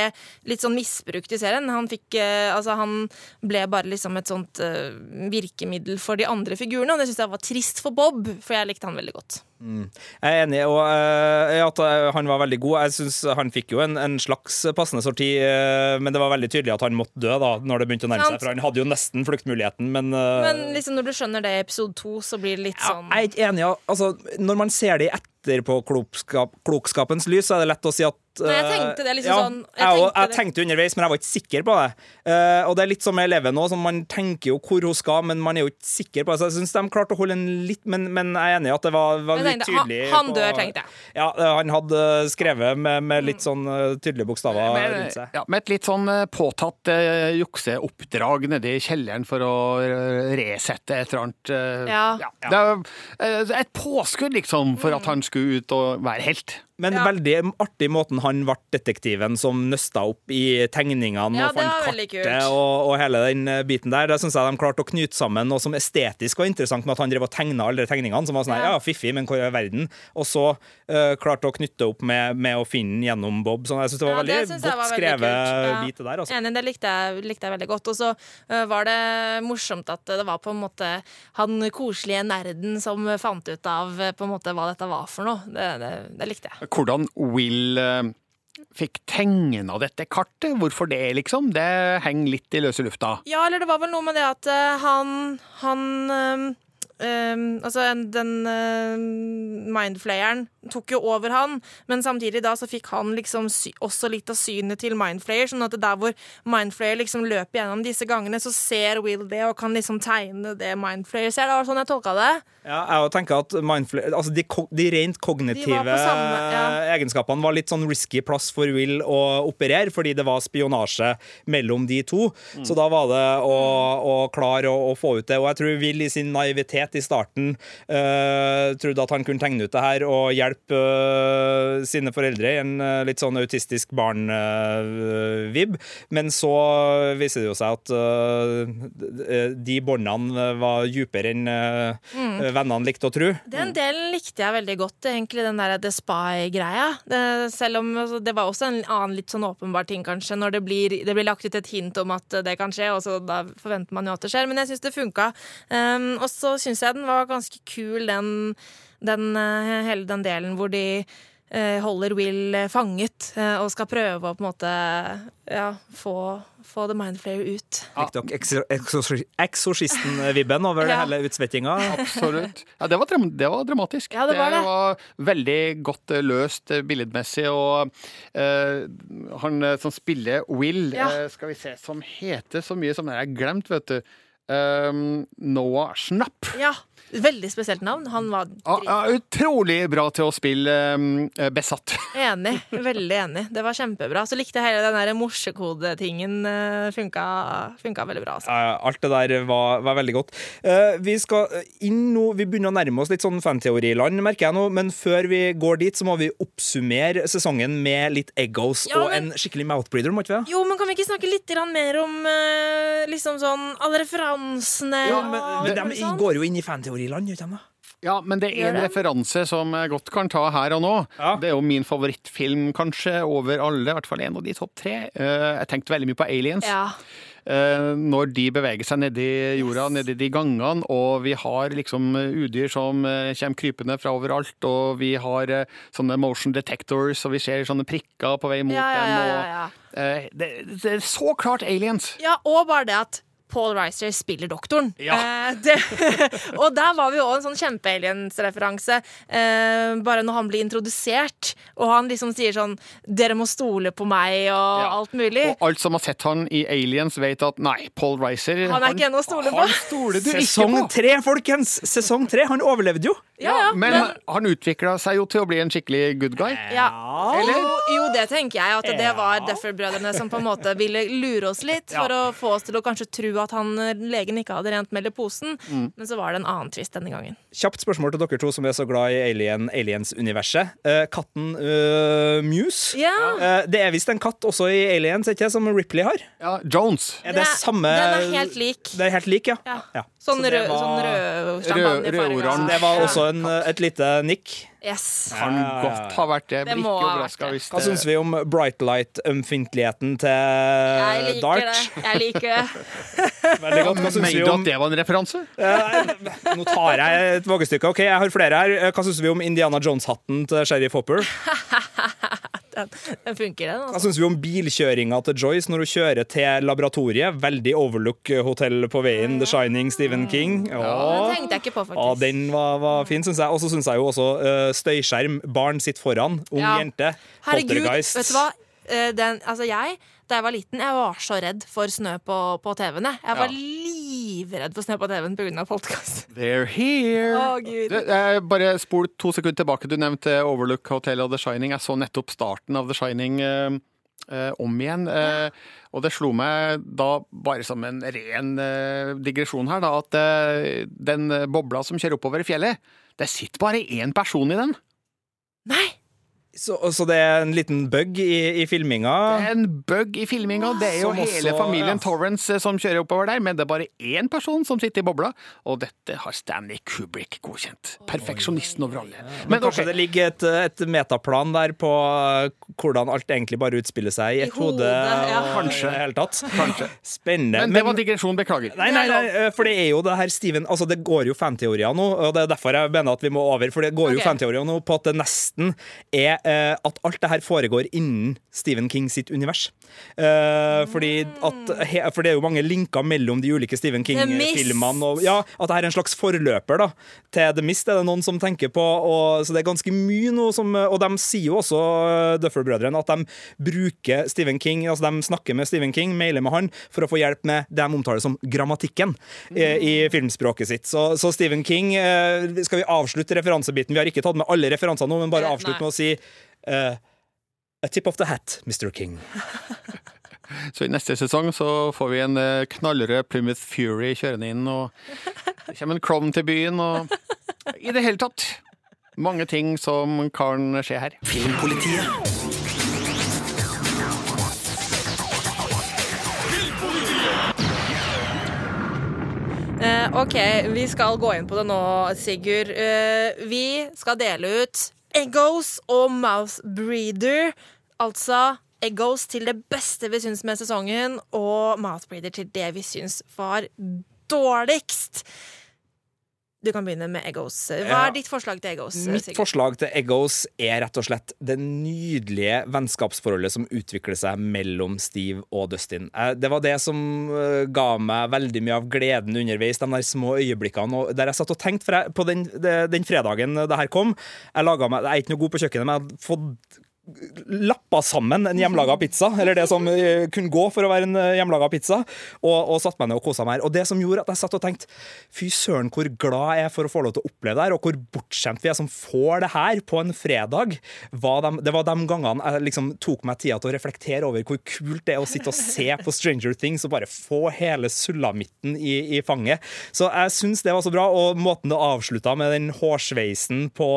litt sånn misbrukt i serien. Han fikk eh, Altså, han ble bare liksom et sånt eh, virkemiddel for de andre figurene, og det syns jeg var trist for Bob, for jeg likte han veldig godt. Jeg er enig og, uh, at eh, han var veldig god. Jeg synes Han fikk jo en, en slags passende sorti, uh, men det var veldig tydelig at han måtte dø da når det begynte å nærme seg. For han hadde jo nesten fluktmuligheten, men, uh, Men liksom når du skjønner det i episode to, så blir det litt ja, sånn Jeg er ikke enig. Altså, når man ser det i etterpåklokskap, klokskapens lys, så er det lett å si at Nei, jeg eh, tenkte det liksom ja, sånn- jeg Jeg, jeg, tenkte det. tenkte underveis, men jeg var ikke sikker på det. Uh, og det er litt som med eleven nå, man tenker jo hvor hun skal, men man er jo ikke sikker på det. Så jeg syns de klarte å holde en litt Men, men jeg er enig i at det var, var litt tenkte, han- tydelig. han på- dør, tenkte jeg. Ja, eh, han hadde skrevet med, med litt sånn eh, tydelige bokstaver Med, rundt seg. ja, med et litt sånn eh, påtatt uh, jukseoppdrag nede i kjelleren for å eh, resette et eller annet. Uh, Ja. Det er eh, et påskudd, liksom, for at han skulle ut og være helt. Men Ja. veldig artig måten han ble detektiven som nøsta opp i tegningene Ja, og fant kartet og, og hele den eh, biten der. Det syns jeg de klarte å knyte sammen noe som estetisk var interessant med at han drev og tegna alle de tegningene, som var sånn Ja. ja, fiffig, men hvor er verden? Og så uh, klarte å knytte opp med, med å finne gjennom Bob. Så jeg syns det var det veldig jeg godt var veldig skrevet. Bit der. Altså. Enig, det likte jeg, likte jeg veldig godt. Og så uh, var det morsomt at det var på en måte han koselige nerden som fant ut av på en måte hva dette var for noe. Det, det, det likte jeg. Hvordan Will eh, fikk tegna dette kartet, hvorfor det, liksom, det henger litt i løse lufta. Ja, eller det var vel noe med det at øh, han Han øhm, altså den uh, mindflayeren tok jo over han, men samtidig da så fikk han liksom sy også litt av synet til mindflayer, sånn at der hvor mindflayer liksom løper gjennom disse gangene, så ser Will det og kan liksom tegne det mindflayer ser. Det var sånn jeg tolka det. Ja, jeg tenker at mindflayer altså de, ko- de rent kognitive De samme, ja. egenskapene var litt sånn risky plass for Will å operere, fordi det var spionasje mellom de to. Mm. Så da var det å, å klare å, å få ut det. Og jeg tror Will i sin naivitet naivitet i starten. Uh, trodde at han kunne tegne ut det her og hjelpe uh, sine foreldre i en uh, litt sånn autistisk barn-vib. Men så viser det jo seg at de båndene var dypere enn mm. vennene likte å tro. Den delen likte jeg veldig godt, egentlig, den der The Spy-greia. Selv om altså, det var også en annen litt sånn åpenbar ting, kanskje, når det blir, det blir lagt ut et hint om at det kan skje, og så da forventer man jo at det skjer. Men jeg syns det funka. Um, og så syns jeg den var ganske kul, den, den, uh, hele den delen hvor de uh, holder Will fanget uh, og skal prøve å på en måte ja, få, få The Mindflayer ut. Fikk dere Eksorsisten-vibben over ja. hele utsvettinga? Absolutt. Ja, det var, det var dramatisk. Ja, det, var det. det var veldig godt løst billedmessig, og uh, han som spiller Will, ja. skal vi se, som heter så mye som jeg har glemt, vet du. Um, Noah Schnapp. Ja, Veldig spesielt navn. Han var ja, Utrolig bra til å spille um, besatt. Enig. Veldig enig. Det var kjempebra. Så likte jeg hele den der morsekodetingen. Funka, funka veldig bra. Altså. Ja, alt det der var, var veldig godt. Uh, vi skal inn nå Vi begynner å nærme oss litt sånn fanteoriland, merker jeg nå. Men før vi går dit, så må vi oppsummere sesongen med litt eggos ja, og en skikkelig mouthbreeder, må ikke vi? Jo, men kan vi ikke snakke litt mer om uh, liksom sånn alle referansene? Ja, men, men de går jo inn i fanteori teoriland, land, ikke sant? Ja, men det er en referanse som jeg godt kan ta her og nå. Ja. Det er jo min favorittfilm, kanskje, over alle. I hvert fall en av de topp tre. Eh, jeg tenkte veldig mye på Aliens. Ja. Eh, når de beveger seg nedi jorda, yes. nedi de gangene, og vi har liksom udyr som eh, kommer krypende fra overalt, og vi har sånne motion detectors, og vi ser sånne prikker på vei mot ja, dem. Og, det, det er så klart aliens! Ja, og bare det at Paul Reiser spiller doktoren. Ja. Eh, det, og der var vi òg en sånn kjempe-aliens-referanse. Eh, bare når han blir introdusert, og han liksom sier sånn 'Dere må stole på meg', og ja. alt mulig. Og alt som har sett han i Aliens, vet at nei, Paul Reiser Han er ikke en å stole på. Han stoler du Sesong ikke på. tre, folkens! Sesong tre. Han overlevde jo. Ja, ja, men, men, han utvikla seg jo til å bli en skikkelig good guy. Ja. Eller? Jo, jo, det tenker jeg. At det var Duffer-brødrene som på en måte ville lure oss litt, for å få oss til å kanskje tro at han, legen ikke hadde rent mel i posen. Mm. Men så var det en annen tvist denne gangen. Kjapt spørsmål til dere to som er så glad i Alien, Aliens-universet. Uh, katten uh, Muse. Ja. Uh, det er visst en katt også i Aliens, ikke som Ripley har? Ja, Jones. Er det, det samme Den er helt lik. Det er helt lik, ja. ja. ja. Sånn rød, var... sånn rød champagnefarge. Det var også en, et lite nikk. Yes. Kan godt ha vært det. Blir må ha vært det. Hva syns vi om bright light-ømfintligheten til jeg Dart? Det. Jeg liker det. Godt. Syns om at det var en referanse? Nå tar jeg et vågestykke. OK, jeg har flere her. Hva syns vi om Indiana Jones-hatten til Sheriff Hopper? den, den funker, den. Altså. Hva syns vi om bilkjøringa til Joyce når hun kjører til laboratoriet? Veldig overlook-hotell på veien. The Shining, Stephen King. Ja, Den tenkte jeg ikke på, faktisk. Ja, den var, var fin, syns jeg. Og så syns jeg jo også uh, støyskjerm. Barn sitter foran. Ung ja. jente. Herregud, vet du hva? Uh, den, altså, jeg da jeg var liten, jeg var så redd for snø på, på TV-en. Jeg var ja. Livredd for snø på TV-en pga. podkast. They're here! Oh, Gud. Du, bare spol to sekunder tilbake. Du nevnte Overlook Hotel og The Shining. Jeg så nettopp starten av The Shining. eh, uh, om igjen. Eh, og det slo meg da, bare som en ren digresjon her, da, at den bobla som kjører oppover i fjellet, det sitter bare én person i den. Nei! Så, så, det er en liten bug i, i, filminga? Det er en bug i filminga. Det er jo som hele også, familien ja. Torrance eh, som kjører oppover der, men det er bare én person som sitter i bobla, og dette har Stanley Kubrick godkjent. Perfeksjonisten over alle. Men, men kanskje okay. det ligger et, et, metaplan der på eh, hvordan alt egentlig bare utspiller seg i et I hode? ja. Kanskje. Helt tatt. Kanskje. Spennende. Men det var digresjon, beklager. Nei, nei, nei, for det er jo det her Steven Altså, det går jo fanteorier nå, og det er derfor jeg mener at vi må over, for det går okay. jo fanteorier nå på at det nesten er at alt det her foregår innen Stephen King sitt univers. Uh, fordi at, for det er jo mange linker mellom de ulike Stephen King-filmene. Ja, At det er en slags forløper da, til The Mist, er det noen som tenker på. Og, så det er ganske mye nå som Og de sier jo også, uh, Duffer-brødrene, at de bruker Stephen King, altså de snakker med Stephen King, mailer med han, for å få hjelp med det de omtaler som grammatikken mm. i filmspråket sitt. Så, så Stephen King Skal vi avslutte referansebiten? Vi har ikke tatt med alle referansene nå, men bare avslutte med å si Uh, a tip of the hat, Mr. King. Så i neste sesong så får vi en eh, knallrød Plymouth Fury kjørende inn, og det kommer en klovn til byen, og i det hele tatt mange ting som kan skje her. Filmpolitiet. Eh, ok, vi skal gå inn på det nå, Sigurd. Eh, vi skal dele ut Eggos og Mouth Breeder. Altså Eggos til det beste vi syns med sesongen, og Mouth Breeder til det vi syns var dårligst. Du kan begynne med Eggos. Hva er ditt forslag til Eggos? Mitt Sigurd? forslag til Eggos er rett og slett det nydelige vennskapsforholdet som utvikler seg mellom Steve og Dustin. Eh, Det var det som eh, ga meg veldig mye av gleden underveis, de der små øyeblikkene. Der jeg satt og tenkte, på den, den fredagen det her kom Jeg, meg, jeg er ikke noe god på kjøkkenet, men jeg hadde fått lappa sammen en hjemmelaga pizza, eller det som eh, kunne gå for å være en eh, hjemmelaga pizza, og, og satt meg ned og kosa meg. Og det som gjorde at jeg satt og tenkte fy søren hvor glad jeg er for å få lov til å oppleve det her, og hvor bortskjemt vi er som får det her på en fredag, var de, det var de gangene jeg liksom tok meg tida til å reflektere over hvor kult det er å sitte og se på Stranger Things og bare få hele sulamitten i, i fanget. Så jeg syns det var så bra, og måten det avslutta med den hårsveisen på,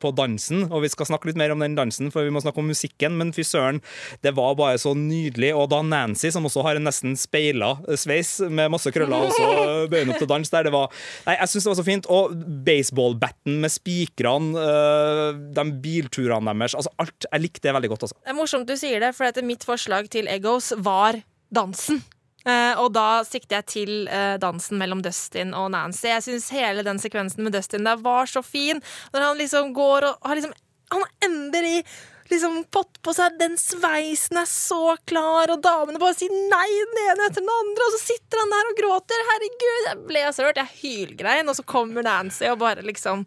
på dansen, og vi skal snakke litt mer om den dansen, for vi må snakke om musikken, men fy søren, det var bare så nydelig. Og da Nancy, som også har en nesten speila sveis med masse krøller, også bøyende opp til dans der, det var Nei, jeg syns det var så fint. Og baseballbatten med spikrene, øh, de bilturene deres, altså alt. Jeg likte det veldig godt, altså. Det er morsomt du sier det, for at mitt forslag til Eggos var dansen. Uh, og da sikter jeg til uh, dansen mellom Dustin og Nancy. Jeg syns hele den sekvensen med Dustin der var så fin. Når han liksom går og har liksom Han har endelig liksom fått på seg den sveisen er så klar, og damene bare sier nei den ene etter den andre, og så sitter han der og gråter. Herregud, jeg ble så rørt. Jeg hylgrein, og så kommer Nancy og bare liksom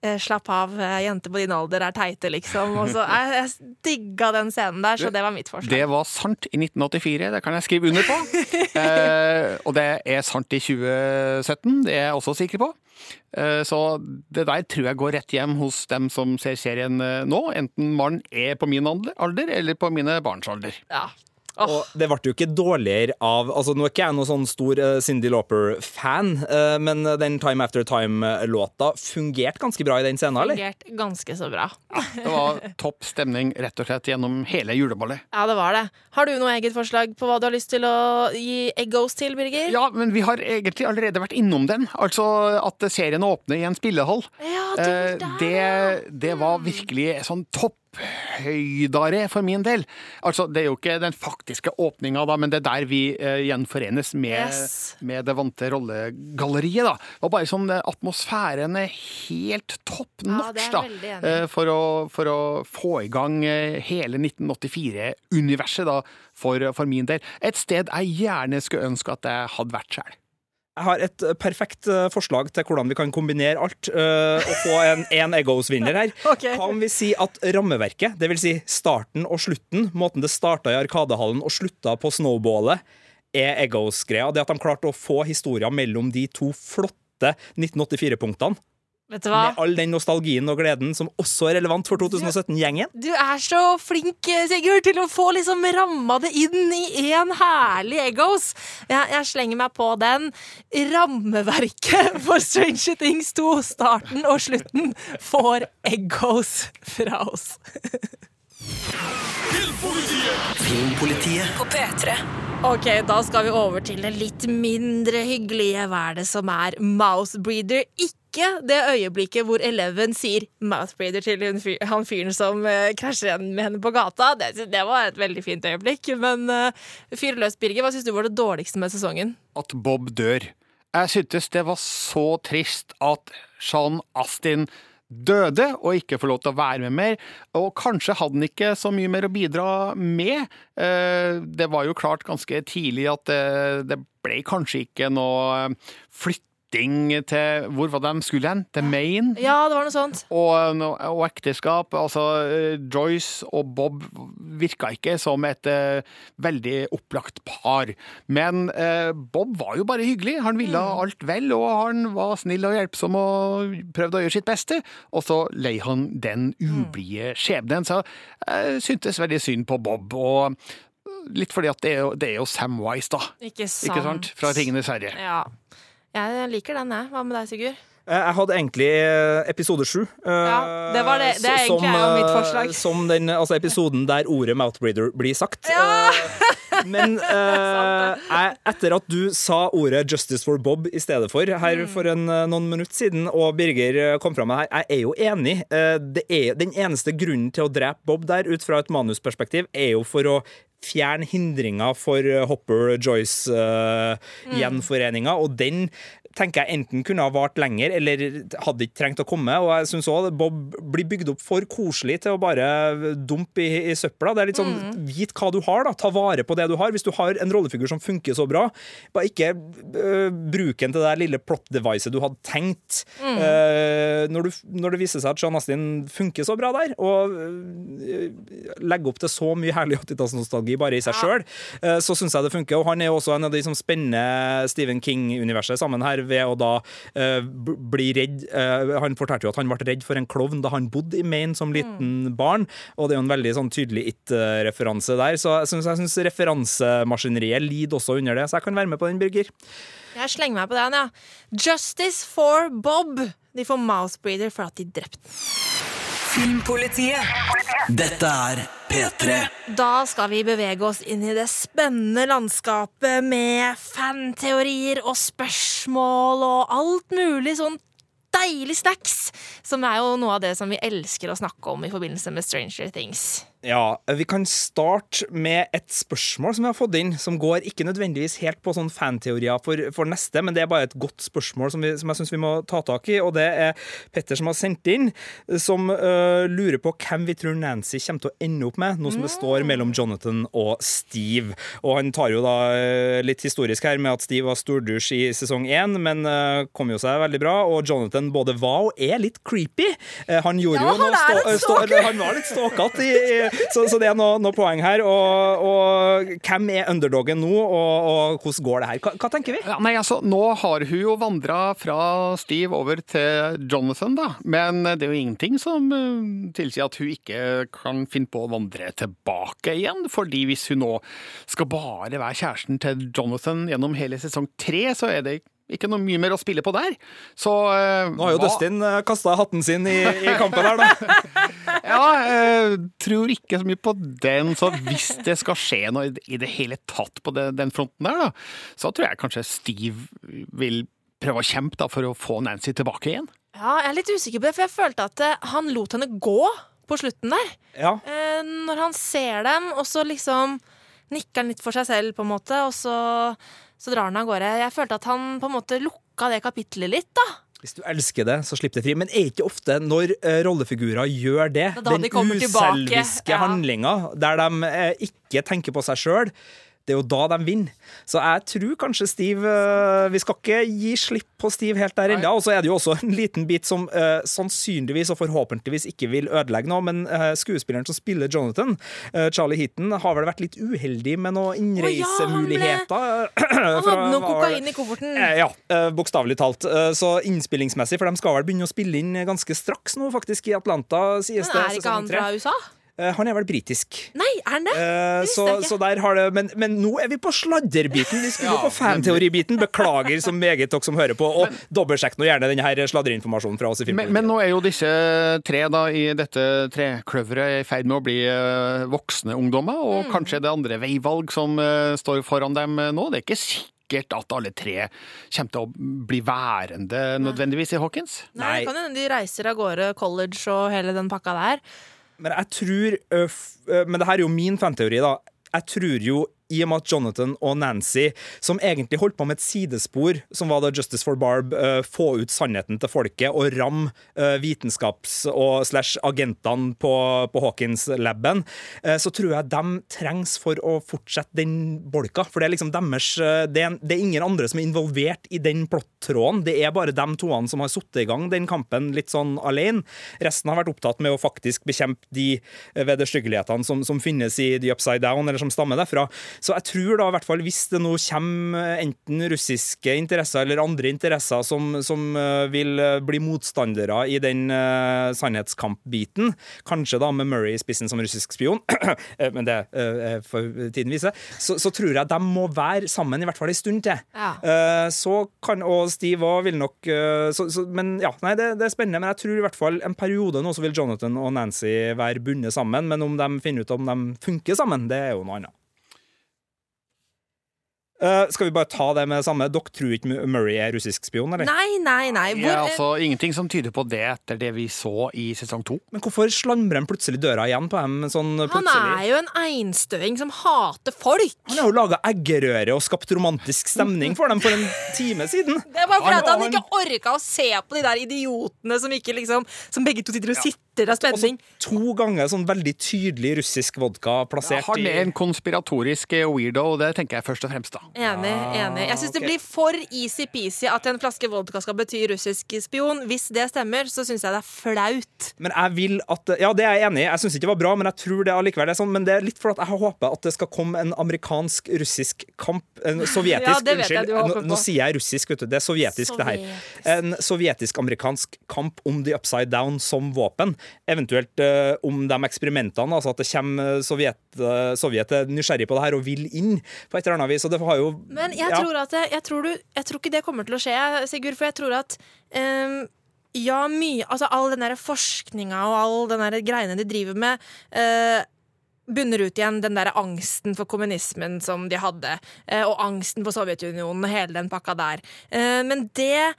Slapp av, eh, jenter på din alder er teite, liksom. Og så, jeg, jeg digga den scenen der, så det var mitt forslag. Det var sant i 1984, det kan jeg skrive under på. Eh, og det er sant i 2017, det er jeg også sikker på. Eh, så det der tror jeg går rett hjem hos dem som ser serien eh, nå, enten mannen er på min alder eller på mine barns alder. Ja. Åh, Og det ble jo ikke dårligere av altså Nå er ikke jeg noen sånn stor uh, Cindy Lauper-fan, eh, men den Time After Time-låta fungerte ganske bra i den scenen, eller? fungert ganske så bra. Det var topp stemning rett og slett gjennom hele juleballet. Ja, det var det. Har du noe eget forslag på hva du har lyst til å gi Eggos til, Birger? Ja, men vi har egentlig allerede vært innom den. Altså at serien åpner i en spillehall. Ja, du, Eh, der, det, det var virkelig sånn topphøydare for min del. Altså, det er jo ikke den faktiske åpninga, da, men det er der vi eh, gjenforenes med, Yes. med det vante rollegalleriet. da. Det var bare sånn eh, Atmosfæren er helt topp Ja, notch er da, eh, for, å, for å få i gang eh, hele 1984-universet da, for, for min del. Et sted jeg gjerne skulle ønske at jeg hadde vært sjøl. Jeg har et perfekt eh, forslag til hvordan vi kan kombinere alt eh, og få en, én Eggos-vinner her. Okay. Om vi sier at rammeverket, det vil si starten og slutten, måten det starta i Arkadehallen og slutta på snowballet, er Eggos-greia. Det at de klarte å få historier mellom de to flotte 1984-punktene. Vet du hva? Med all den nostalgien og gleden som også er relevant for 2017-gjengen. Du er så flink, Sigurd, til å få liksom ramma det inn i én herlig Eggos. Jeg, jeg slenger meg på den. Rammeverket for Stranger Things 2, starten og slutten, får Eggos fra oss. Filmpolitiet. På P3. Ok, da skal vi over til det litt mindre hyggelige. Hva er det som er mousebreeder? Ikke det øyeblikket hvor Eleven sier mousebreeder til hun fyr- han fyren som uh, krasjer igjen med henne på gata. Det, det var et veldig fint øyeblikk. Men uh, fyr løs, Birger. Hva syns du var det dårligste med sesongen? at Bob dør. Jeg syntes det var så trist at Sean Astin døde og ikke får lov til å være med mer. Og kanskje hadde han ikke så mye mer å bidra med. Eh, Det var jo klart ganske tidlig at det, det ble kanskje ikke noe flytting til Hvor var det de skulle hen? Til Maine? Ja, det var noe sånt. Og, og ekteskap. Altså, eh, Joyce og Bob virka ikke som et uh, veldig opplagt par. Men uh, Bob var jo bare hyggelig. Han ville alt vel, og han var snill og hjelpsom og prøvde å gjøre sitt beste. Og så lei han den ublide skjebnen. Så jeg syntes veldig synd på Bob. og litt fordi at det er jo, det er jo Samwise, da. Ikke sant? Ikke sant? Fra Ringenes herre. Ja. Jeg liker den, jeg. Hva med deg, Sigurd? Eh, Jeg hadde egentlig eh, episode sju. eh, Ja, det var det- det er som, egentlig er mitt forslag. Som den altså episoden der ordet mouthbreather blir sagt. Ja! Men eh, etter at du sa ordet 'justice for Bob' i stedet for her Mm. for en, noen minutter siden, og Birger kom fram med her, jeg er jo enig. Det er, den eneste grunnen til å drepe Bob der, ut fra et manusperspektiv, er jo for å fjerne hindringer for eh, Hopper Joyce-gjenforeninga, og den tenker jeg enten kunne ha vart lenger, eller hadde ikke trengt å komme. Og jeg synes også Bob blir bygd opp for koselig til å bare dumpe i, i søpla. Det er litt sånn, Vit hva du har, da. Ta vare på det du har. Hvis du har en rollefigur som funker så bra, bare ikke uh, bruk den til det lille plot-devicet du hadde tenkt. Eh, når, du, når det viser seg at Sean Astin funker så bra der, og uh, legger opp til så mye herlig 80-tallsnostalgi bare i seg sjøl, så syns jeg det funker. Og han er jo også en av de som spenner Stephen King-universet sammen her ved å da eh, bli redd eh, Han fortalte jo at han ble redd for en klovn da han bodde i Maine som liten barn, og det er jo en veldig sånn tydelig It-referanse der. Så jeg syns, jeg syns referansemaskineriet lider også under det, så jeg kan være med på den, Birger. Jeg slenger meg på den, ja. Justice for Bob. De får mouthbreather for at de drepte. Filmpolitiet. Dette er P3. Da skal vi bevege oss inn i det spennende landskapet med fanteorier og spørsmål og alt mulig sånn deilig snacks, som er jo noe av det som vi elsker å snakke om i forbindelse med Stranger Things. Ja, Vi kan starte med et spørsmål som vi har fått inn, som går ikke nødvendigvis helt på sånn fanteorier for, for neste, men det er bare et godt spørsmål som, vi, som jeg syns vi må ta tak i. Og det er Petter som har sendt inn, som uh, lurer på hvem vi tror Nancy kommer til å ende opp med, nå som det står mellom Jonathan og Steve. Og han tar jo da øh, litt historisk her med at Steve var stordusj i sesong én, men uh, kom jo seg veldig bra, og Jonathan både var og er litt creepy. Uh, han gjorde Ja, jo noe han stå- stå- han var litt stalkete, i- i- så, så det er noe, noe poeng her. Og, og hvem er underdogen nå, og, og hvordan går det her? Hva, hva tenker vi? Ja, nei, altså, Nå har hun jo vandra fra Steve over til Jonathan, da. Men det er jo ingenting som eh, tilsier at hun ikke kan finne på å vandre tilbake igjen. Fordi hvis hun nå skal bare være kjæresten til Jonathan gjennom hele sesong tre, så er det ikke noe mye mer å spille på der. Så uh, Nå har jo hva- Dustin kasta hatten sin i, i kampen her, da. Ja, jeg tror ikke så mye på den. Så hvis det skal skje noe i det hele tatt på det, den fronten der, da, så tror jeg kanskje Steve vil prøve å kjempe da, for å få Nancy tilbake igjen. Ja, jeg er litt usikker på det, for jeg følte at eh, han lot henne gå på slutten der. Ja. Eh, når han ser dem, og så liksom nikker han litt for seg selv, på en måte, og så, så drar han av gårde. Jeg følte at han på en måte lukka det kapitlet litt, da. Hvis du elsker det, så slipp det fri. Men er ikke ofte når eh, rollefigurer gjør det, Det da den de uselviske ja. handlinga der de eh, ikke tenker på seg sjøl, det er jo da de vinner. Så jeg tror kanskje Steve eh, Vi skal ikke gi slipp på Steve helt der ennå. Og så er det jo også en liten bit som uh, sannsynligvis og forhåpentligvis ikke vil ødelegge noe, men uh, skuespilleren som spiller Jonathan, uh, Charlie Heaton, har vel vært litt uheldig med noen innreisemuligheter. Han fra- hadde noe kokain i kofferten. Ja, bokstavelig talt. Så innspillingsmessig, for de skal vel begynne å spille inn ganske straks nå, faktisk, i Atlanta, sies Men det. er ikke han fra USA? Eh, Han er vel britisk. Nei, er han det? Eh, Det Så, så der har det men, men nå er vi på sladderbiten. Vi skulle jo Ja, på fanteoribiten. Beklager så meget dere som hører på. Og dobbeltsjekk nå gjerne denne sladreinformasjonen fra oss i Men, men nå er jo disse tre da, i dette trekløveret i ferd med å bli eh, voksne ungdommer, og Mm. kanskje det andre veivalg som står foran dem nå. Det er ikke sikkert at alle tre kommer til å bli værende nødvendigvis i Hawkins. Nei, Nei. kan hende de reiser av gårde college og hele den pakka der. Men jeg tror Men det her er jo min fanteori, da. Jeg tror jo i og med at Jonathan og Nancy, som egentlig holdt på med et sidespor, som var da Justice for Barb, ø, få ut sannheten til folket og ramme ø, vitenskaps- og slash agentene på, på Hawkins-laben, ø, så tror jeg de trengs for å fortsette den bolka. For det er liksom deres det er, det er ingen andre som er involvert i den plottråden. Det er bare de toene som har satt i gang den kampen litt sånn alene. Resten har vært opptatt med å faktisk bekjempe de vederstyggelighetene som, som finnes i The Upside Down, eller som stammer derfra. Så jeg tror da i hvert fall hvis det nå kommer enten russiske interesser eller andre interesser som, som eh, vil eh, bli motstandere i den uh, sannhetskampbiten, kanskje da med Murray i spissen som russisk spion, eh, men det uh, får tiden vise, så, så tror jeg de må være sammen i hvert fall en stund til. Ja. Uh, så kan, og Steve òg vil nok eh, så, så, Men ja, nei, det, det er spennende. Men jeg tror i hvert fall en periode nå så vil Jonathan og Nancy være bundet sammen. Men om de finner ut om de funker sammen, det er jo noe annet. Eh, skal vi bare ta det med det samme? Dere tror ikke Murray er russisk spion, eller? Nei, nei, nei. Hvor, Ja, altså, ingenting som tyder på det etter det vi så i sesong to. Men hvorfor slamrer han plutselig døra igjen på dem? Sånn han er jo en einstøing som hater folk. Han har jo laga eggerøre og skapt romantisk stemning for dem for en time siden. Det er bare fordi han han- ikke orka å se på de der idiotene som ikke liksom Som begge to sitter og sitter av Og så to ganger sånn veldig tydelig russisk vodka plassert Han er en konspiratorisk eh, weirdo, og det tenker jeg først og fremst, da. Enig. enig Jeg syns okay. det blir for easy-peasy at en flaske vodka skal bety russisk spion. Hvis det stemmer, så syns jeg det er flaut. Men jeg vil at Ja, det er jeg enig i. Jeg syns ikke det var bra, men jeg tror det allikevel er sånn. Men det er litt for at jeg håper at det skal komme en amerikansk-russisk kamp. En sovjetisk, Ja, det unnskyld. Nå, nå sier jeg russisk, vet du. Det er sovjetisk, det her. En sovjetisk-amerikansk kamp om the upside down som våpen. Eventuelt eh, om de eksperimentene, altså at det kommer Sovjet, eh, Sovjet er nysgjerrig på det her og vil inn på et eller annet vis. Og det har jo Men jeg, ja. tror at jeg, tror du, jeg tror ikke det kommer til å skje, Sigurd. For jeg tror at um ja, mye Altså all den der forskninga og all den der greiene de driver med, eh, bunner ut igjen den der angsten for kommunismen som de hadde. eh, og angsten for Sovjetunionen og hele den pakka der. Eh, men det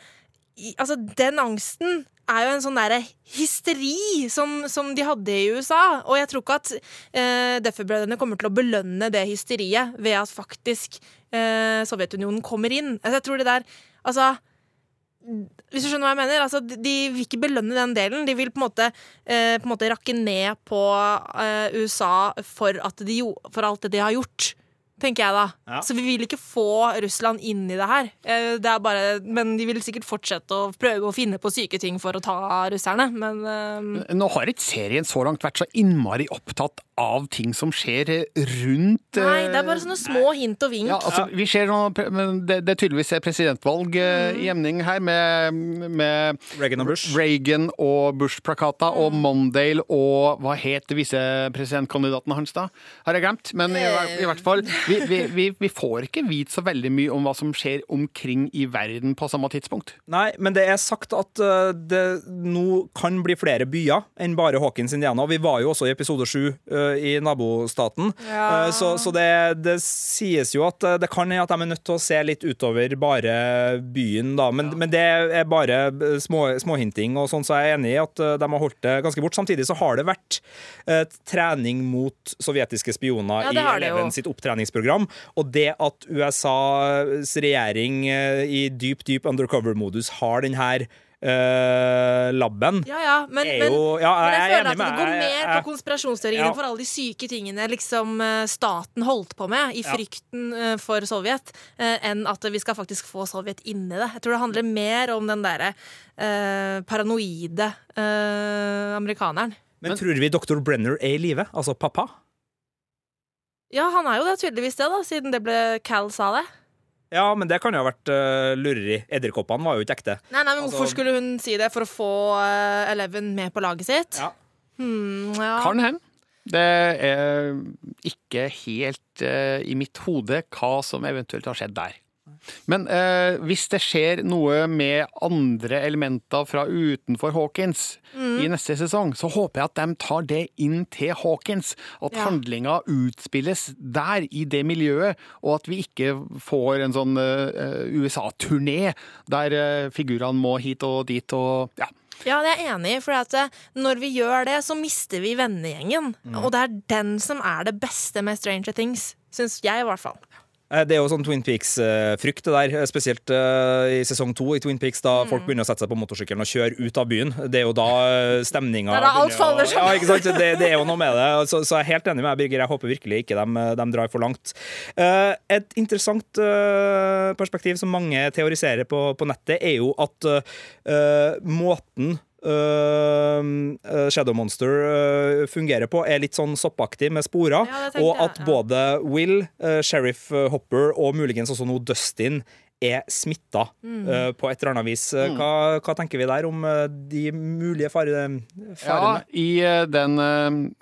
Altså, den angsten er jo en sånn derre hysteri som, som de hadde i USA. Og jeg tror ikke at eh, Duffer-brødrene kommer til å belønne det hysteriet ved at faktisk eh, Sovjetunionen kommer inn. Altså, jeg tror det der Altså hvis du skjønner hva jeg mener? Altså, de, vil ikke belønne den delen. De vil på en måte, eh, på en måte rakke ned på eh, USA for, de, for alt det de har gjort. Tenker jeg da. Ja. Så vi vil ikke få Russland inn i det her. Eh, det er bare, men de vil sikkert fortsette å prøve å finne på syke ting for å ta russerne. Men um... Nå har ikke serien så langt vært så innmari opptatt av ting som skjer rundt Nei, eh, det er bare sånne små hint og vink. Ja, altså, vi ser nå, det, det er tydeligvis presidentvalg mm. i emning her, med, med Reagan og Bush. Reagan og Bush-plakater, og Mondale og Hva het visepresidentkandidaten hans, da? Har jeg glemt. Men i, i hvert fall, vi, vi, vi, vi får ikke vite så veldig mye om hva som skjer omkring i verden på samme tidspunkt. Nei, men det er sagt at uh, det nå kan bli flere byer enn bare Hawkins Indiana. Vi var jo også i episode sju uh, i nabostaten. Ja. Uh, så så det, det sies jo at det kan hende at de er nødt til å se litt utover bare byen, da. Men, men det er bare småhinting, små, og sånn så er jeg enig i at de har holdt det ganske bort. Samtidig så har det vært uh, trening mot sovjetiske spioner Ja, i. Eleven sitt opptreningsprogram, og det at USAs regjering eh, i dyp, dyp undercover-modus har den her Uh, labben Ja, ja, men, er men, jo Ja, men jeg jeg er føler at det går mer på konspirasjonsteoriene Ja. for alle de syke tingene liksom eh, staten holdt på med i frykten ja. for Sovjet, enn at vi skal faktisk få Sovjet inn i det. Jeg tror det handler mer om den derre uh, paranoide uh, amerikaneren. Men tror vi dr. Brenner er i live? Altså pappa? Ja, han er jo det tydeligvis det, da, siden det ble Cal sa det. Ja, men det kan jo ha vært uh, lureri. Edderkoppene var jo ikke ekte. Nei, nei, men Altså- Hvorfor skulle hun si det? For å få uh, Eleven med på laget sitt? Ja. Hmm, ja. Kan hende. Det er ikke helt uh, i mitt hode hva som eventuelt har skjedd der. Men eh, hvis det skjer noe med andre elementer fra utenfor Hawkins i neste sesong, så håper jeg at de tar det inn til Hawkins. At Ja. handlinga utspilles der, i det miljøet, og at vi ikke får en sånn eh, USA-turné der eh, figurene må hit og dit og ja. Ja, det er jeg enig i. For at eh, når vi gjør det, så mister vi vennegjengen. Og det er den som er det beste med Stranger Things. Syns jeg, i hvert fall. Eh, Det er jo sånn Twin Peaks-frykt, det der. Spesielt eh, i sesong to i Twin Peaks, Mm. da folk begynner å sette seg på motorsykkelen og kjøre ut av byen. Det er jo da eh, stemninga da alt faller sammen. Ja, ikke sant? Det, det er jo noe med det. Så, så jeg er helt enig med deg, Birger. Jeg håper virkelig ikke de, de drar for langt. Et interessant perspektiv som mange teoriserer på, på nettet, er jo at måten øh, Shadow Monster uh, fungerer på, er litt sånn soppaktig med sporer. Ja, og at jeg, ja. både Will, uh, Sheriff Hopper og muligens også nå Dustin er smitta Mm. uh, på et eller annet vis. Mm. Hva, hva tenker vi der om uh, de mulige fare, Ja. I uh, den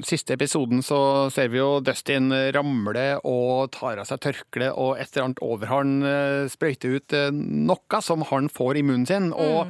siste episoden så ser vi jo Dustin ramle og tar av seg tørkleet, og et eller annet over han sprøyter ut noe som han får i munnen sin. Og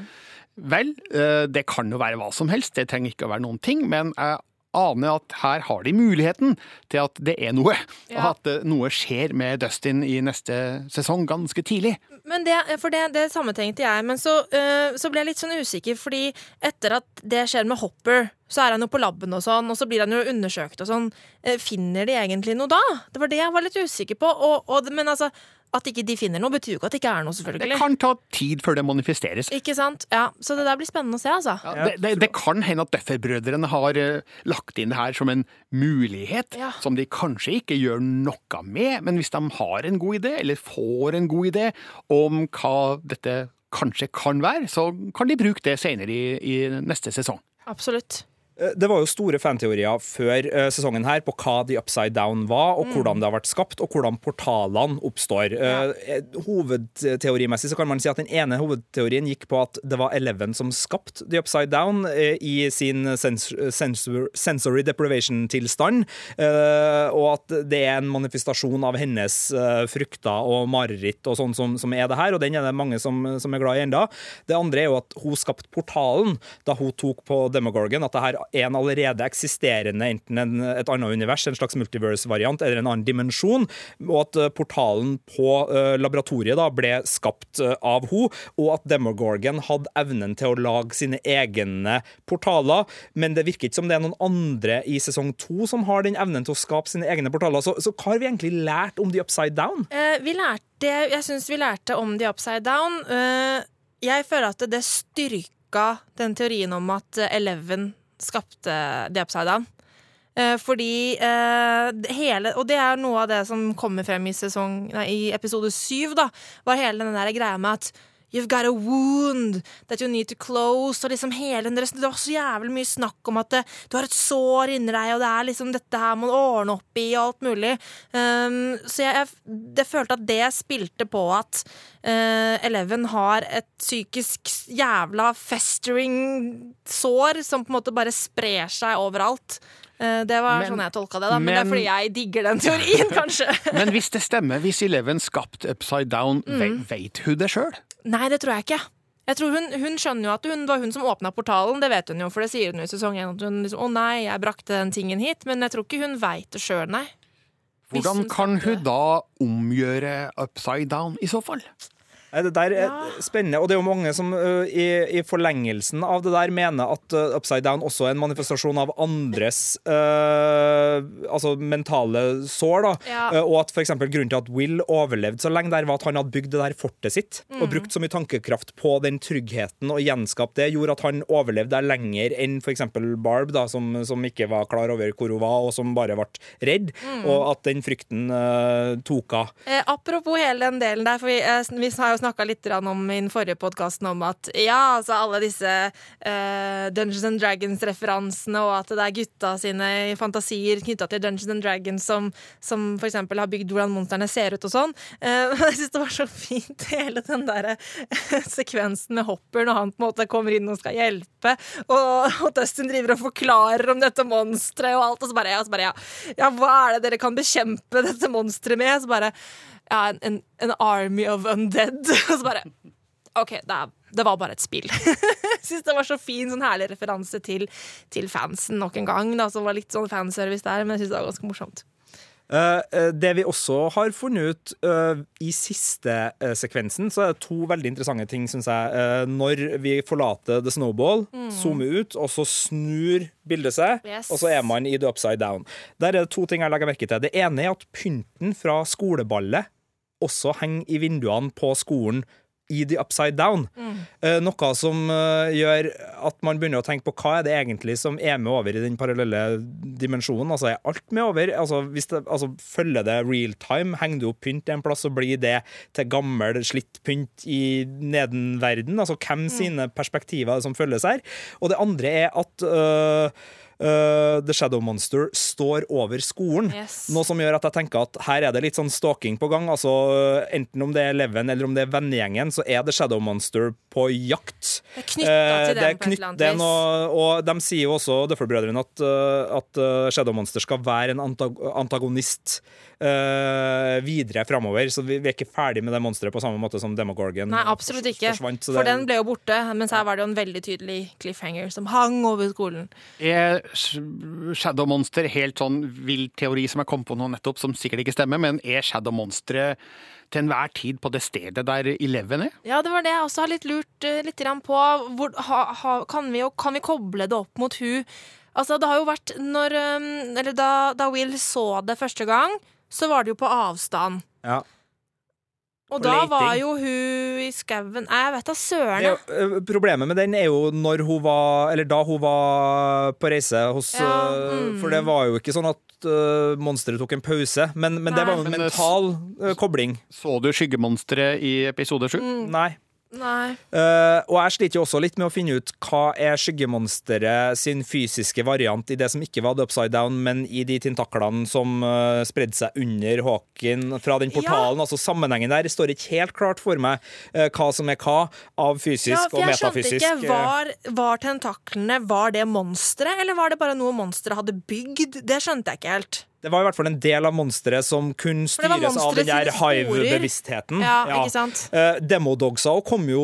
vel, eh, det kan jo være hva som helst, det trenger ikke å være noen ting, men jeg aner at her har de muligheten til at det er noe. Og Ja. at eh, noe skjer med Dustin i neste sesong ganske tidlig. Men det, for det, det samme tenkte jeg, men så, øh, så ble jeg litt sånn usikker, fordi etter at det skjer med Hopper, så er han jo på laben og sånn, og så blir han jo undersøkt og sånn. Eh, Finner de egentlig noe da? Det var det jeg var litt usikker på. Og, og, men altså, at ikke de finner noe, betyr jo ikke at det ikke er noe, selvfølgelig. Det kan ta tid før det manifesteres. Ikke sant? Ja, Så det der blir spennende å se, altså. Ja, det, det, det kan hende at Duffer-brødrene har uh, lagt inn det her som en mulighet, Ja. som de kanskje ikke gjør noe med, men hvis de har en god idé, eller får en god idé om hva dette kanskje kan være, så kan de bruke det senere i, i neste sesong. Absolutt. Eh, Det var jo store fanteorier før eh, sesongen her på hva The Upside Down var, og hvordan det har vært skapt, og hvordan portalene oppstår. Eh, eh, Hovedteorimessig så kan man si at den ene hovedteorien gikk på at det var Eleven som skapte The Upside Down i sin sens sensor sensory deprivation-tilstand, og at det er en manifestasjon av hennes frukter og mareritt og sånn som, som er det her, og den er det mange som, som er glad i enda. Det andre er jo at hun skapte portalen da hun tok på Demogorgon, at det her er en allerede eksisterende, enten en, et annet univers, en slags multiverse-variant, eller en annen dimensjon, og at eh, portalen på eh, laboratoriet da ble skapt eh, av henne, og at Demogorgon hadde evnen til å lage sine egne portaler, men det virker ikke som det er noen andre i sesong to som har den evnen til å skape sine egne portaler. Så, så hva har vi egentlig lært om The Upside Down? Uh, vi lærte, jeg syns vi lærte om The Upside Down. Uh, jeg føler at det styrka den teorien om at Eleven skapte The Upside Down. Eh, fordi eh, hele Og det er noe av det som kommer frem i, sesong, nei, i episode syv, da. Var hele den der greia med at You've got a wound that you need to close. Og liksom hele den, det var så jævlig mye snakk om at det, du har et sår inni deg, og det er liksom dette her må du ordne opp i, og alt mulig. Um, så jeg, jeg det følte at det spilte på at uh, Eleven har et psykisk jævla festering sår som på en måte bare sprer seg overalt. Eh, det var Men- sånn jeg tolka det, da. Men, det er fordi jeg digger den teorien, kanskje. Men hvis det stemmer, hvis Eleven skapte Upside Down, Mm. vet hun det sjøl? Nei, det tror jeg ikke. Jeg tror hun, hun skjønner jo at hun, det var hun som åpna portalen, det vet hun jo, for det sier hun i sesong 1. At hun liksom 'Å nei, jeg brakte den tingen hit', men jeg tror ikke hun veit det sjøl, nei. Hvordan kan hun da omgjøre Upside Down, i så fall? Det der er Ja. spennende, og det er jo mange som uh, i, i forlengelsen av det der mener at uh, Upside Down også er en manifestasjon av andres uh, altså mentale sår. da, Ja. Og at for grunnen til at Will overlevde så lenge der, var at han hadde bygd det der fortet sitt og brukt så mye tankekraft på den tryggheten og gjenskapt det, gjorde at han overlevde der lenger enn eksempel Barb, da, som, som ikke var klar over hvor hun var, og som bare ble redd, og at den frykten tok av. Eh, apropos hele den delen der, for vi, eh, vi har jo snakka litt om i den forrige podkasten om at ja, altså alle disse uh, Dungeons and Dragons-referansene, og at det er gutta sine fantasier knytta til Dungeons and Dragons som, som eksempel har bygd hvordan monstrene ser ut og sånn. Uh, jeg syns det var så fint, hele den der eh, sekvensen med Hopper når han på en måte kommer inn og skal hjelpe, og, og Dustin driver og forklarer om dette monsteret og alt, og så bare, ja, så bare ja, ja, hva er det dere kan bekjempe dette monsteret med? Så bare ja, en, en, en army of undead. Og så bare OK, det, er, det var bare et spill. Syns det var så fin, sånn herlig referanse til, til fansen nok en gang. Da, som var litt sånn fanservice der, men jeg syns det var ganske morsomt. Eh, det vi også har funnet ut uh, i siste uh, sekvensen, så er det to veldig interessante ting, syns jeg. Når vi forlater The Snowball, zoomer ut, og så snur bildet seg, Yes. og så er man i The Upside Down. Der er det to ting jeg legger merke til. Det ene er at pynten fra skoleballet også henger i vinduene på skolen i The Upside Down. Eh, noe som eh, gjør at man begynner å tenke på hva er det egentlig som er med over i den parallelle dimensjonen. Altså Er alt med over? Altså, hvis det, altså, Følger det real time? Henger du opp pynt en plass, så blir det til gammel, slitt pynt i nedenverden? Altså hvem sine perspektiver er som følges her? Og det andre er at øh, øh, The Shadow Monster står over skolen. Yes. Noe som gjør at jeg tenker at her er det litt sånn stalking på gang. Altså Enten om det er Leven eller om det er vennegjengen, så er The Shadow Monster på jakt. Det er knytta uh, til det er den på et eller annet det vis. og de sier jo også, Duffer-brødrene, at, uh, at uh, Shadow Monster skal være en antag antagonist uh, videre framover. Så vi, vi er ikke ferdig med det monsteret på samme måte som Demogorgon Nei, absolutt ikke. forsvant. For den ble jo borte, mens her var det jo en veldig tydelig cliffhanger som hang over skolen. Er Shadow Monster helt sånn vill teori som jeg kom på nå nettopp, som sikkert ikke stemmer, men er Shadow Monsteret til enhver tid på det stedet der Eleven er? Ja, det var det jeg også har litt lurt eh, litt på. Hvor, ha, ha, kan, vi, kan vi koble det opp mot hun Altså, det har jo vært når um, Eller da, da Will så det første gang, så var det jo på avstand. Ja. Og og da leiting. var jo hun i skauen jeg vet da søren. Jo, eh, problemet med den er jo når hun var Eller da hun var på reise hos Ja, eh, mm. For det var jo ikke sånn at uh, monsteret tok en pause, men, men det var jo en mental uh, kobling. Så du skyggemonsteret i episode sju? Mm. Nei. Nei. Uh, og jeg sliter jo også litt med å finne ut hva er skyggemonsteret sin fysiske variant i det som ikke var The Upside Down, men i de tentaklene som uh, spredde seg under Hawken fra den portalen. Altså Sammenhengen der står ikke helt klart for meg uh, hva som er hva av fysisk Ja, og jeg skjønte metafysisk. ikke. Var, var tentaklene Var det monsteret, eller var det bare noe monsteret hadde bygd? Det skjønte jeg ikke helt. Det var i hvert fall en del av monsteret som kunne styres av den der hive-bevisstheten. Ja, ikke sant? Eh, Demodogsa kom jo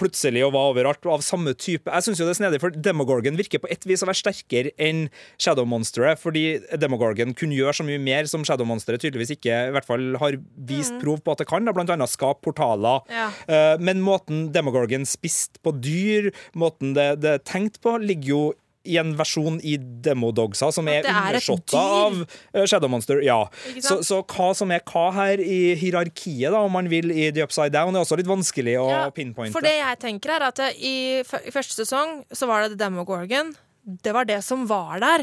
plutselig og var overalt av samme type. Jeg synes jo det er snedig, for Demogorgon virker på et vis å være sterkere enn Shadow Monsteret, fordi Demogorgon kunne gjøre så mye mer som Shadow Monsteret tydeligvis ikke i hvert fall har vist prov på at det kan, da, blant annet skape portaler. Mm. Ja. Eh, Men måten Demogorgon spiste på dyr, måten det, det er tenkt på, ligger jo i en versjon i Demodogsa som er er et undersåtta av eh, Shadow Monster. Ja. Så, så hva som er hva her i hierarkiet, da, om man vil, i The Upside Down, er også litt vanskelig å Ja, pinpointe. For det jeg tenker er at i, i første sesong så var det The Demogorgon. Det var det som var der.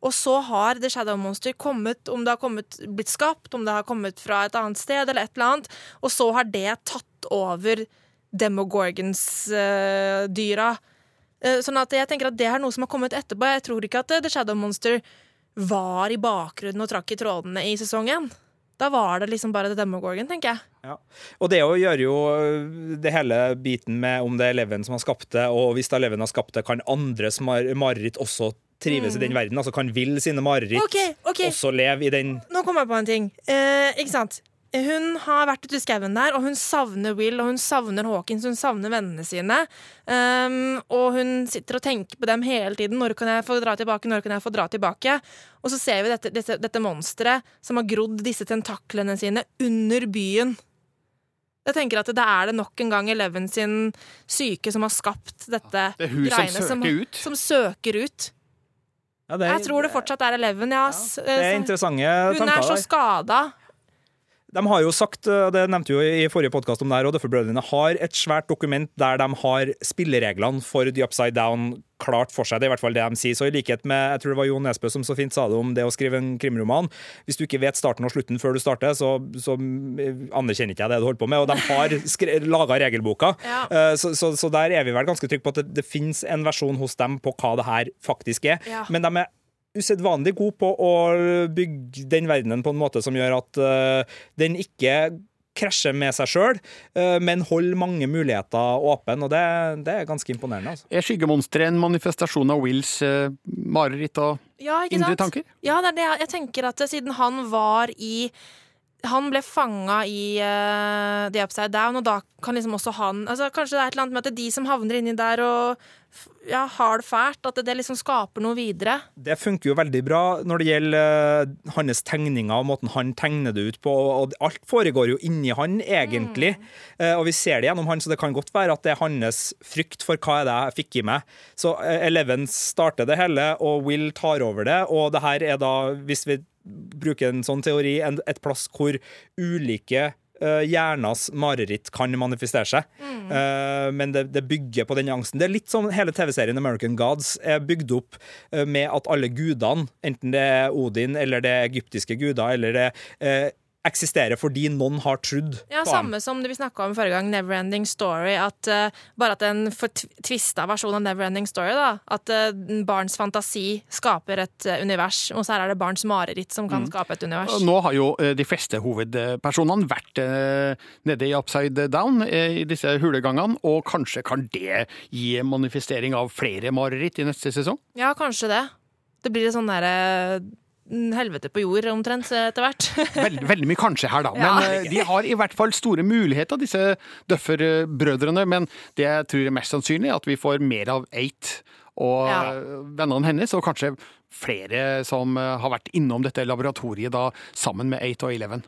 Og så har The Shadow Monster kommet, om det har kommet, blitt skapt, om det har kommet fra et annet sted, eller et eller annet, og så har det tatt over Demogorgons-dyra. Sånn at jeg tenker at det er noe som har kommet etterpå. Jeg tror ikke at eh, The Shadow Monster var i bakgrunnen og trakk i trådene i sesongen. Da var det liksom bare The Demogorgon, tenker jeg. Ja. Og det å gjøre jo øh, det hele biten med om det er Eleven som har skapt det, og hvis det Eleven har skapt det, kan andres mar mareritt også trives i den verden? Altså kan Will sine mareritt okay, Ok, ok. også leve i den Nå kom jeg på en ting. Eh, ikke sant? Hun har vært ute i skauen der, og hun savner Will og hun savner Hawkins. Hun savner vennene sine. Um, og hun sitter og tenker på dem hele tiden. Når kan jeg få dra tilbake? Når kan jeg få dra tilbake? Og så ser vi dette, dette, dette monsteret som har grodd disse tentaklene sine under byen. Jeg tenker at det er det nok en gang Eleven sin syke som har skapt dette Det er hun som søker ut. Som søker ut. ja, det er- Jeg tror det fortsatt er Eleven, ja. ja Det er interessante tanker. Hun er så skada. De har jo sagt, og det nevnte vi jo i forrige podkast om det her, og Duffer-brødrene har et svært dokument der de har spillereglene for The Upside Down klart for seg. Det er i hvert fall det de sier. Så i likhet med jeg tror det var Jon Nesbø som så fint sa det om det å skrive en krimroman. Hvis du ikke vet starten og slutten før du starter, så, så anerkjenner ikke jeg det du holder på med. Og de har laga regelboka. Ja. Eh, Så, så, så der er vi vel ganske trygge på at det, det finnes en versjon hos dem på hva det her faktisk er. Ja. Men de er usedvanlig god på å bygge den verdenen på en måte som gjør at eh, den ikke krasjer med seg sjøl, men holder mange muligheter åpne. Og det, det er ganske imponerende. Altså. Er skyggemonsteret en manifestasjon av Wills eh, mareritt og Ja, indre tanker? Ja, det er det jeg- jeg tenker at siden han var i han ble fanga i uh, The Upside Down, og da kan liksom også han altså Kanskje det er et eller annet med at de som havner inni der og ja, har det fælt, at det, det liksom skaper noe videre. Det funker jo veldig bra når det gjelder uh, hans tegninger og måten han tegner det ut på. og Alt foregår jo inni han, egentlig. Eh, Og vi ser det gjennom han, så det kan godt være at det er hans frykt for hva er det jeg fikk i meg. Så Eleven starter det hele, og Will tar over det. Og det her er da, hvis vi bruker en sånn teori, en, et plass hvor ulike eh, hjernas mareritt kan manifestere seg. Eh, men det, det bygger på den angsten. Det er litt som hele TV-serien American Gods er bygd opp eh, med at alle gudene, enten det er Odin eller det er egyptiske guder, eller det eh, eksisterer fordi noen har trodd Ja, på ham. Samme som det vi snakka om forrige gang, Neverending Story. At, uh, bare at en fortvista versjon av Neverending Story. da At uh, barns fantasi skaper et uh, univers, og så her er det barns mareritt som kan skape et univers. Nå har jo de fleste hovedpersonene vært nede i Upside Down i disse hulegangene, og kanskje kan det gi manifestering av flere mareritt i neste sesong? Ja, kanskje det. Det blir et sånn derre helvete på jord omtrent etter hvert. Veldig, veldig mye kanskje her, da. Men Ja. eh, de har i hvert fall store muligheter, disse Duffer-brødrene. Men det jeg tror er mest sannsynlig, er at vi får mer av Eight og Ja. vennene hennes, og kanskje flere som eh, har vært innom dette laboratoriet da, sammen med 8 og Eleven.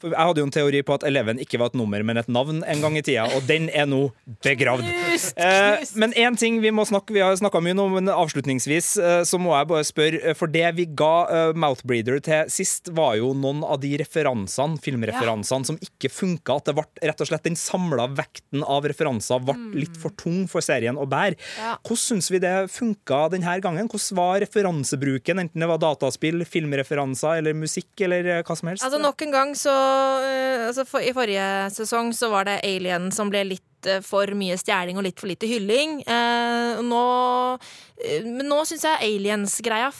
For Jeg hadde jo en teori på at Eleven ikke var et nummer, men et navn en gang i tida, og den er nå begravd. Knust, Eh, men én ting vi må snakke Vi har snakka mye om, men avslutningsvis eh, så må jeg bare spørre, eh, for det vi ga eh, Mouthbreeder til sist, var jo noen av de referansene, filmreferansene, som ikke funka. At det ble rett og slett den samla vekten av referanser ble litt for tung for serien å bære. Ja. Hvordan syns vi det funka denne gangen? Hvordan var referansebruken, enten det var dataspill, filmreferanser eller musikk eller eh, hva som helst? Altså Nok en gang så eh, altså for, I forrige sesong så var det Alien som ble litt eh, for mye stjeling og litt for lite hylling. Eh, nå, men nå syns jeg aliens-greia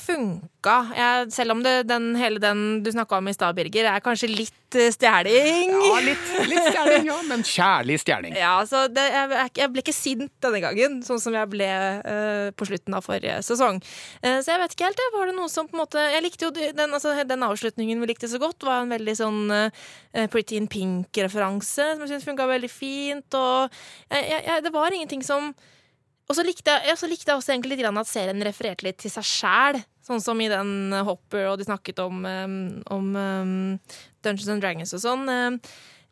funka. Jeg, selv om det, den, hele den du snakka om i stad, Birger, er kanskje litt eh, stjeling. Ja, litt, litt stjerning, ja, men kjærlig stjerning. Ja, så det, jeg, jeg- ble ikke sint denne gangen, sånn som jeg ble uh, på slutten av forrige sesong. Uh, så jeg vet ikke helt. det. Var det noe som på en måte Jeg likte jo den, altså, den avslutningen vi likte så godt, var en veldig sånn uh, Pretty in Pink-referanse, som jeg syns funka veldig fint. Og jeg, det var ingenting som og så likte, jeg, så likte jeg også egentlig litt at serien refererte litt til seg sjæl. Sånn som i den eh, Hopper, og de snakket om, eh, om eh, Dungeons and Dragons og sånn.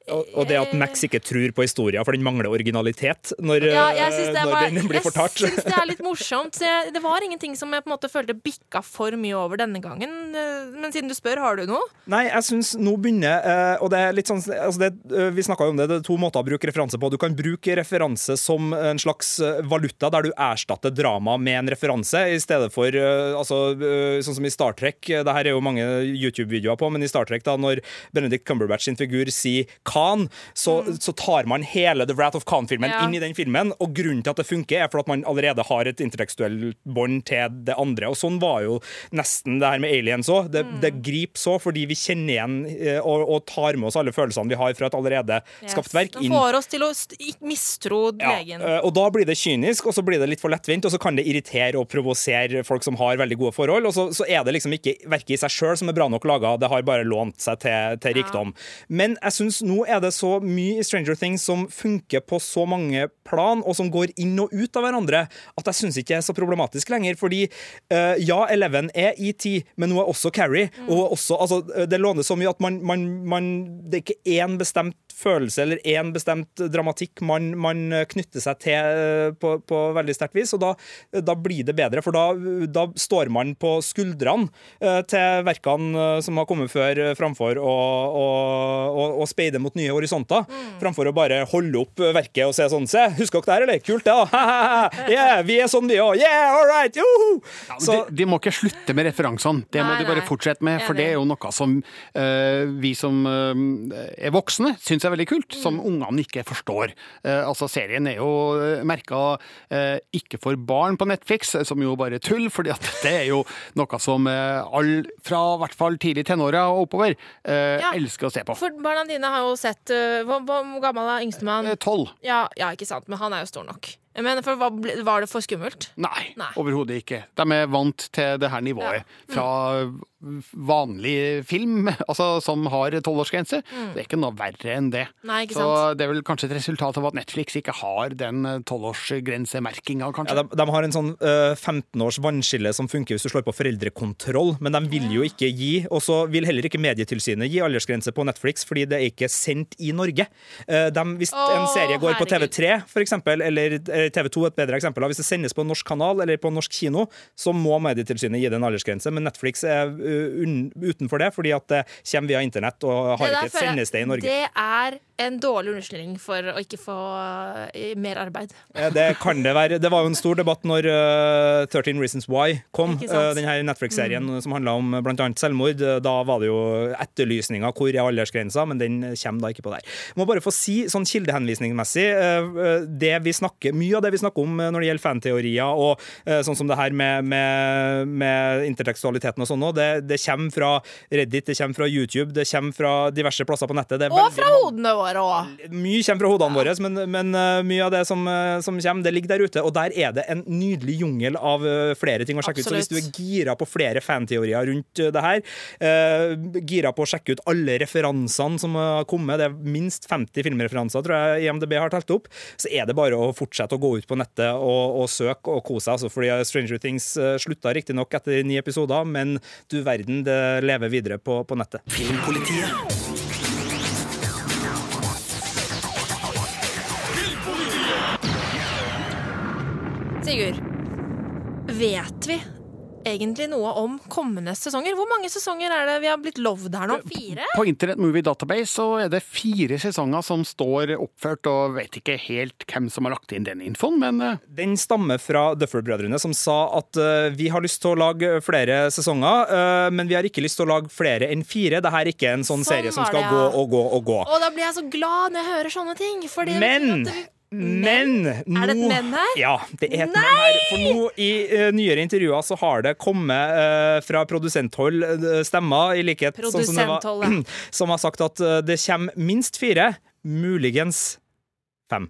Og, det at Max ikke tror på historien, for den mangler originalitet når, Ja, jeg syns det, når var- den blir fortalt. Jeg syns det er litt morsomt. Jeg, det var ingenting som jeg på en måte følte bikka for mye over denne gangen. Eh, Men siden du spør, har du noe? Nei, jeg syns nå begynner eh, Og det er litt sånn altså det, eh, Vi snakka jo om det, det er to måter å bruke referanse på. Du kan bruke referanse som en slags eh, valuta, der du erstatter drama med en referanse, i stedet for eh, altså, eh, sånn som i Star Trek. Det her er jo mange YouTube-videoer på, men i Star Trek, da når Benedict Cumberbatch sin figur sier Khan, så, så tar man hele The Wrath of Khan-filmen Ja. inn i den filmen, og grunnen til at det funker, er for at man allerede har et intellektuelt bånd til det andre. Og sånn var jo nesten det her med aliens òg. Det, det griper så fordi vi kjenner igjen eh, og, og tar med oss alle følelsene vi har fra et allerede skapt verk. Den får oss til å mistro Ja, legen. Ja, og da blir det kynisk, og så blir det litt for lettvint, og så kan det irritere og provosere folk som har veldig gode forhold, og så, så er det liksom ikke verket i seg sjøl som er bra nok laga, det har bare lånt seg til, til rikdom. Men jeg syns nå er det så mye i Stranger Things som funker på så mange plan, og som går inn og ut av hverandre, at jeg syns ikke det er så problematisk lenger. Fordi uh, ja, Eleven er ET, men hun er også Carrie. Og er også, altså, det låner så mye at man, man, man Det er ikke én bestemt følelse eller én bestemt dramatikk man, man knytter seg til eh, på, på veldig sterkt vis, og da, da blir det bedre. For da, da står man på skuldrene eh, til verkene eh, som har kommet før, eh, framfor og, å, å, å speide mot nye horisonter. Framfor å bare holde opp verket og se sånn Se, husker dere det her, eller? Kult, det, da! yeah, vi er sånn, vi òg! Yeah, all right! Joho! Ja, de, de må ikke slutte med referansene. Det må Nei, de bare nei. fortsette med, for det er jo noe som uh, vi som uh, er voksne syns er veldig kult, som Mm. ungene ikke forstår. Uh, altså, serien er jo merka ikke for barn på Netflix, som jo bare tull, fordi at dette er jo noe som uh, alle fra i hvert fall tidlig tenåra og oppover eh, Ja. elsker å se på. For barna dine har jo sett uh, Hvor hvor gammel er yngstemann? Eh, Tolv? Ja, ja, ikke sant, men han er jo stor nok. Men for, Var det for skummelt? Nei, Nei. overhodet ikke. De er vant til det her nivået fra vanlig film, altså som har tolvårsgrense. Det er ikke noe verre enn det. Mm. Nei, ikke Så sant? det er vel kanskje et resultat av at Netflix ikke har den tolvårsgrensemerkinga, Ja, kanskje. de, de har en sånn uh, 15 års vannskille som funker hvis du slår på foreldrekontroll, men de vil jo ikke gi, og så vil heller ikke Medietilsynet gi aldersgrense på Netflix, fordi det er ikke sendt i Norge. Uh, de, hvis Å, en serie går på. TV3, for eksempel, eller, eller TV2 et bedre eksempel. Hvis det sendes på en norsk kanal eller på en norsk kino, så må Medietilsynet gi det en aldersgrense. Men Netflix er uh, utenfor det, fordi at det kommer via internett og har ikke et sendested i Norge. Det er en dårlig unnskyldning for å ikke få eh, mer arbeid. Ja, Det kan det være. Det var jo en stor debatt når uh, 13 Reasons Why kom. Mm. Uh, den her Netflix-serien som handla om bl.a. selvmord. Da var det jo etterlysninger hvor er aldersgrensa, men den kommer da ikke på der. Jeg må bare få si sånn kildehenvisningsmessig uh, det vi snakker, Mye av det vi snakker om når det gjelder fanteorier og sånn som det her med, med, med intertekstualiteten og sånn òg, det, det kommer fra Reddit, det kommer fra YouTube, det kommer fra diverse plasser på nettet. Det Og fra hodene våre òg! mye kommer fra hodene våre, men, men uh, mye av det som, uh, som kommer, det ligger der ute. Og der er det en nydelig jungel av uh, flere ting å sjekke ut. Så hvis du er gira på flere fanteorier rundt uh, det her, uh, gira på å sjekke ut alle referansene som har kommet, det er minst 50 filmreferanser, tror jeg IMDb har telt opp, så er det bare å fortsette å gå ut på nettet og, og søke og kose seg. Altså, fordi Stranger Things uh, slutta riktignok etter ni episoder, men du verden, det lever videre på, på nettet. Filmpolitiet. Sigurd, vet vi egentlig noe om kommende sesonger? Hvor mange sesonger er det vi har blitt lovd her nå? Fire? På Internet Movie Database så er det fire sesonger som står oppført, og vet ikke helt hvem som har lagt inn den infoen, men eh, Den stammer fra Duffer-brødrene, som sa at eh, vi har lyst til å lage flere sesonger, eh, men vi har ikke lyst til å lage flere enn fire. Dette er ikke en sånn, Sånn serie som skal det, gå og gå og gå. Og da blir jeg så glad når jeg hører sånne ting. For det Men betyr at men Er det et nå- men her? Ja, det er et men her. For nå i uh, nyere intervjuer så har det kommet uh, fra produsenthold eh, stemmer, i likhet sånn som, var, som har sagt at det kommer minst fire, muligens fem.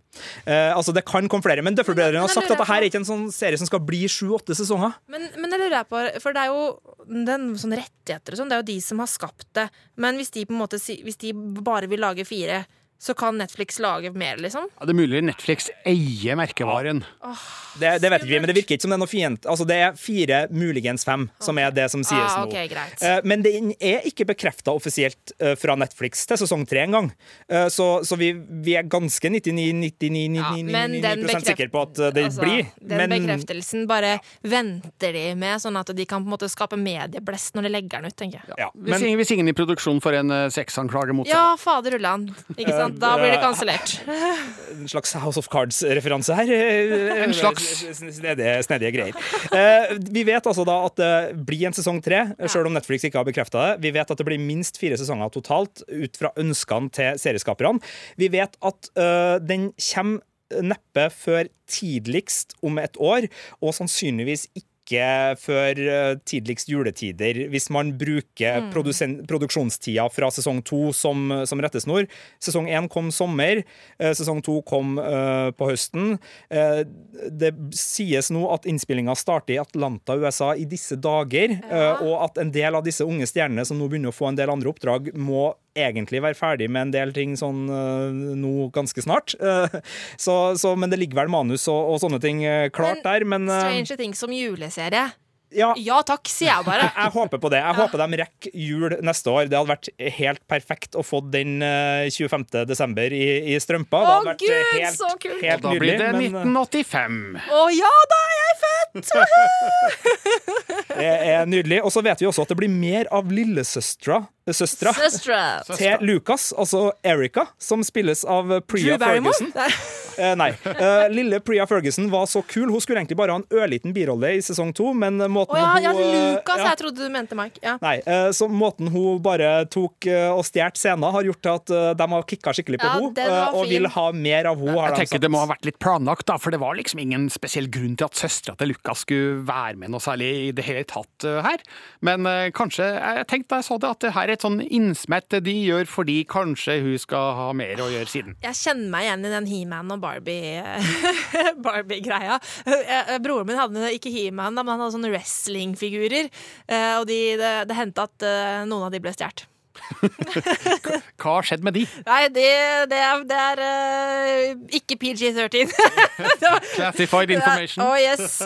Altså Det kan komme flere, men Døffelbrødrene har sagt at det her er ikke en sånn serie som skal bli sju-åtte sesonger. Men, men det lurer jeg på, for det er jo den sånn rettigheter og sånn, det er jo de som har skapt det. Men hvis de på en måte Hvis de bare vil lage fire, så kan Netflix lage mer, liksom? ja, det er mulig Netflix eier merkevaren. Det, det vet ikke vi, men det virker ikke som det er noe fient. Altså, det er fire, muligens fem, som er det som sies Ah, nå. ok, greit. Eh, Men den er ikke bekrefta offisielt eh, fra Netflix til sesong tre engang. Eh, Så, så vi, vi er ganske 99-99-99 Ja, men den bekreft- sikre på at det altså, blir. Den Men bekreftelsen bare venter de med, sånn at de kan på en måte skape medieblest når de legger den ut, tenker jeg. ja, Hvis, men, ingen, hvis ingen i produksjon får en uh, sexanklage mot seg. Ja, fader ullan. Ikke sant? Da blir det kansellert. en slags House of Cards-referanse her. Eh, En slags. Snedige, snedige greier. Eh, Vi vet altså da at det blir en sesong tre, selv om Netflix ikke har bekrefta det. Vi vet at det blir minst fire sesonger totalt, ut fra ønskene til serieskaperne. Vi vet at eh, den kommer neppe før tidligst om et år, og sannsynligvis ikke før eh, tidligst juletider, hvis man bruker mm. produksjonstida fra sesong to som, som rettesnor. Sesong én kom sommer, eh, sesong to kom uh, på høsten. Uh, det sies nå at innspillinga starter i Atlanta, USA i disse dager, eh, og at en del av disse unge stjernene som nå begynner å få en del andre oppdrag, må egentlig være ferdig med en del ting sånn eh, nå ganske snart. Eh, så, så, men det ligger vel manus og, og sånne ting eh, klart Men der, men Stranger Things som juleserie. Ja, Ja takk, sier jeg bare. jeg håper på det. Jeg håper de rekker jul neste år. Det hadde vært helt perfekt å få den eh, 25. desember i, i strømpa. Det Å, hadde vært eh, Gud, helt, så kult! helt Da blir det men, eh, 1985. Å ja, da er jeg født! Det er nydelig. Og så vet vi også at det blir mer av lillesøstera søstera til Lucas, altså Erika, som spilles av Priya? Ferguson. Nei. Eh. Eh, lille Priya Ferguson var så kul. Hun skulle egentlig bare ha en ørliten birolle i sesong to, men måten oh, ja, hun ja, Lucas, ja. jeg trodde du mente Mike. Ja. Nei, eh, så måten hun bare tok eh, og stjal scenen, har gjort til at eh, de har kicka skikkelig på Ja, henne, og fin. vil ha mer av henne. har Jeg tenker sagt. Det må ha vært litt planlagt, da, for det var liksom ingen spesiell grunn til at søstera til Lucas skulle være med noe særlig i det hele tatt eh, her. Men eh, kanskje Jeg tenkte da jeg så det, at det her er et sånn innsmett de gjør fordi kanskje hun skal ha mer å gjøre siden. Jeg kjenner meg igjen i den He-Man og Barbie-greia. Barbie Broren min hadde ikke He-Man, men han hadde sånne wrestlingfigurer. Eh, Og de, det, det hendte at eh, noen av de ble stjålet. Hva har skjedd med de? Nei, det, det er, det er uh, ikke PG-13. Classified information. Oh yes.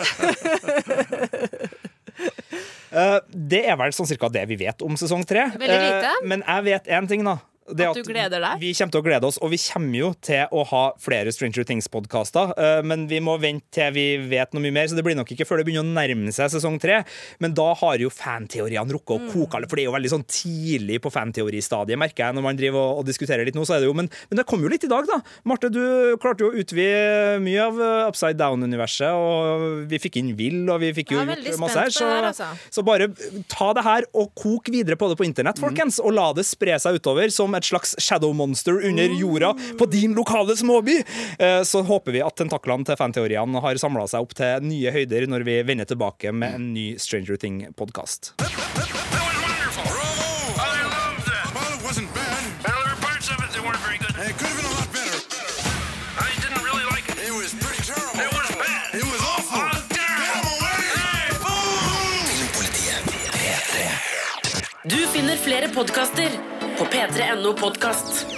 uh, det er vel sånn cirka det vi vet om sesong tre. Eh, men jeg vet én ting, da. Det At du gleder deg? Vi kommer til å glede oss, og vi kommer jo til å ha flere Stranger Things-podkaster. eh, Men vi må vente til vi vet noe mye mer, så det blir nok ikke før det begynner å nærme seg sesong tre. Men da har jo fanteoriene rukket å koke, for det er jo veldig sånn tidlig på fanteoristadiet, merker jeg, når man driver og, og diskuterer litt nå. så er det jo, Men, men det kom jo litt i dag, da. Marte, du klarte jo å utvide mye av eh, Upside Down-universet, og vi fikk inn Will, og vi fikk jo gjort masse her. Så, her, Så, altså. så bare ta det her og kok videre på det på internett, folkens, og la det spre seg utover som et slags shadow monster under jorda på din lokale småby. Eh, Så håper vi at tentaklene til fanteoriene har samla seg opp til nye høyder når vi vender tilbake med en ny Stranger Thing-podkast. That was wonderful. Bravo! I loved it. Well, it wasn't bad. Well, there were parts of it that weren't very good. It could have been a lot better. I didn't really like it. It was pretty terrible. It was bad. It was awful. Terrible. Get 'em away! Hey, fool! Filmpolitiet P3. Du finner flere podkaster på p3.no podkast.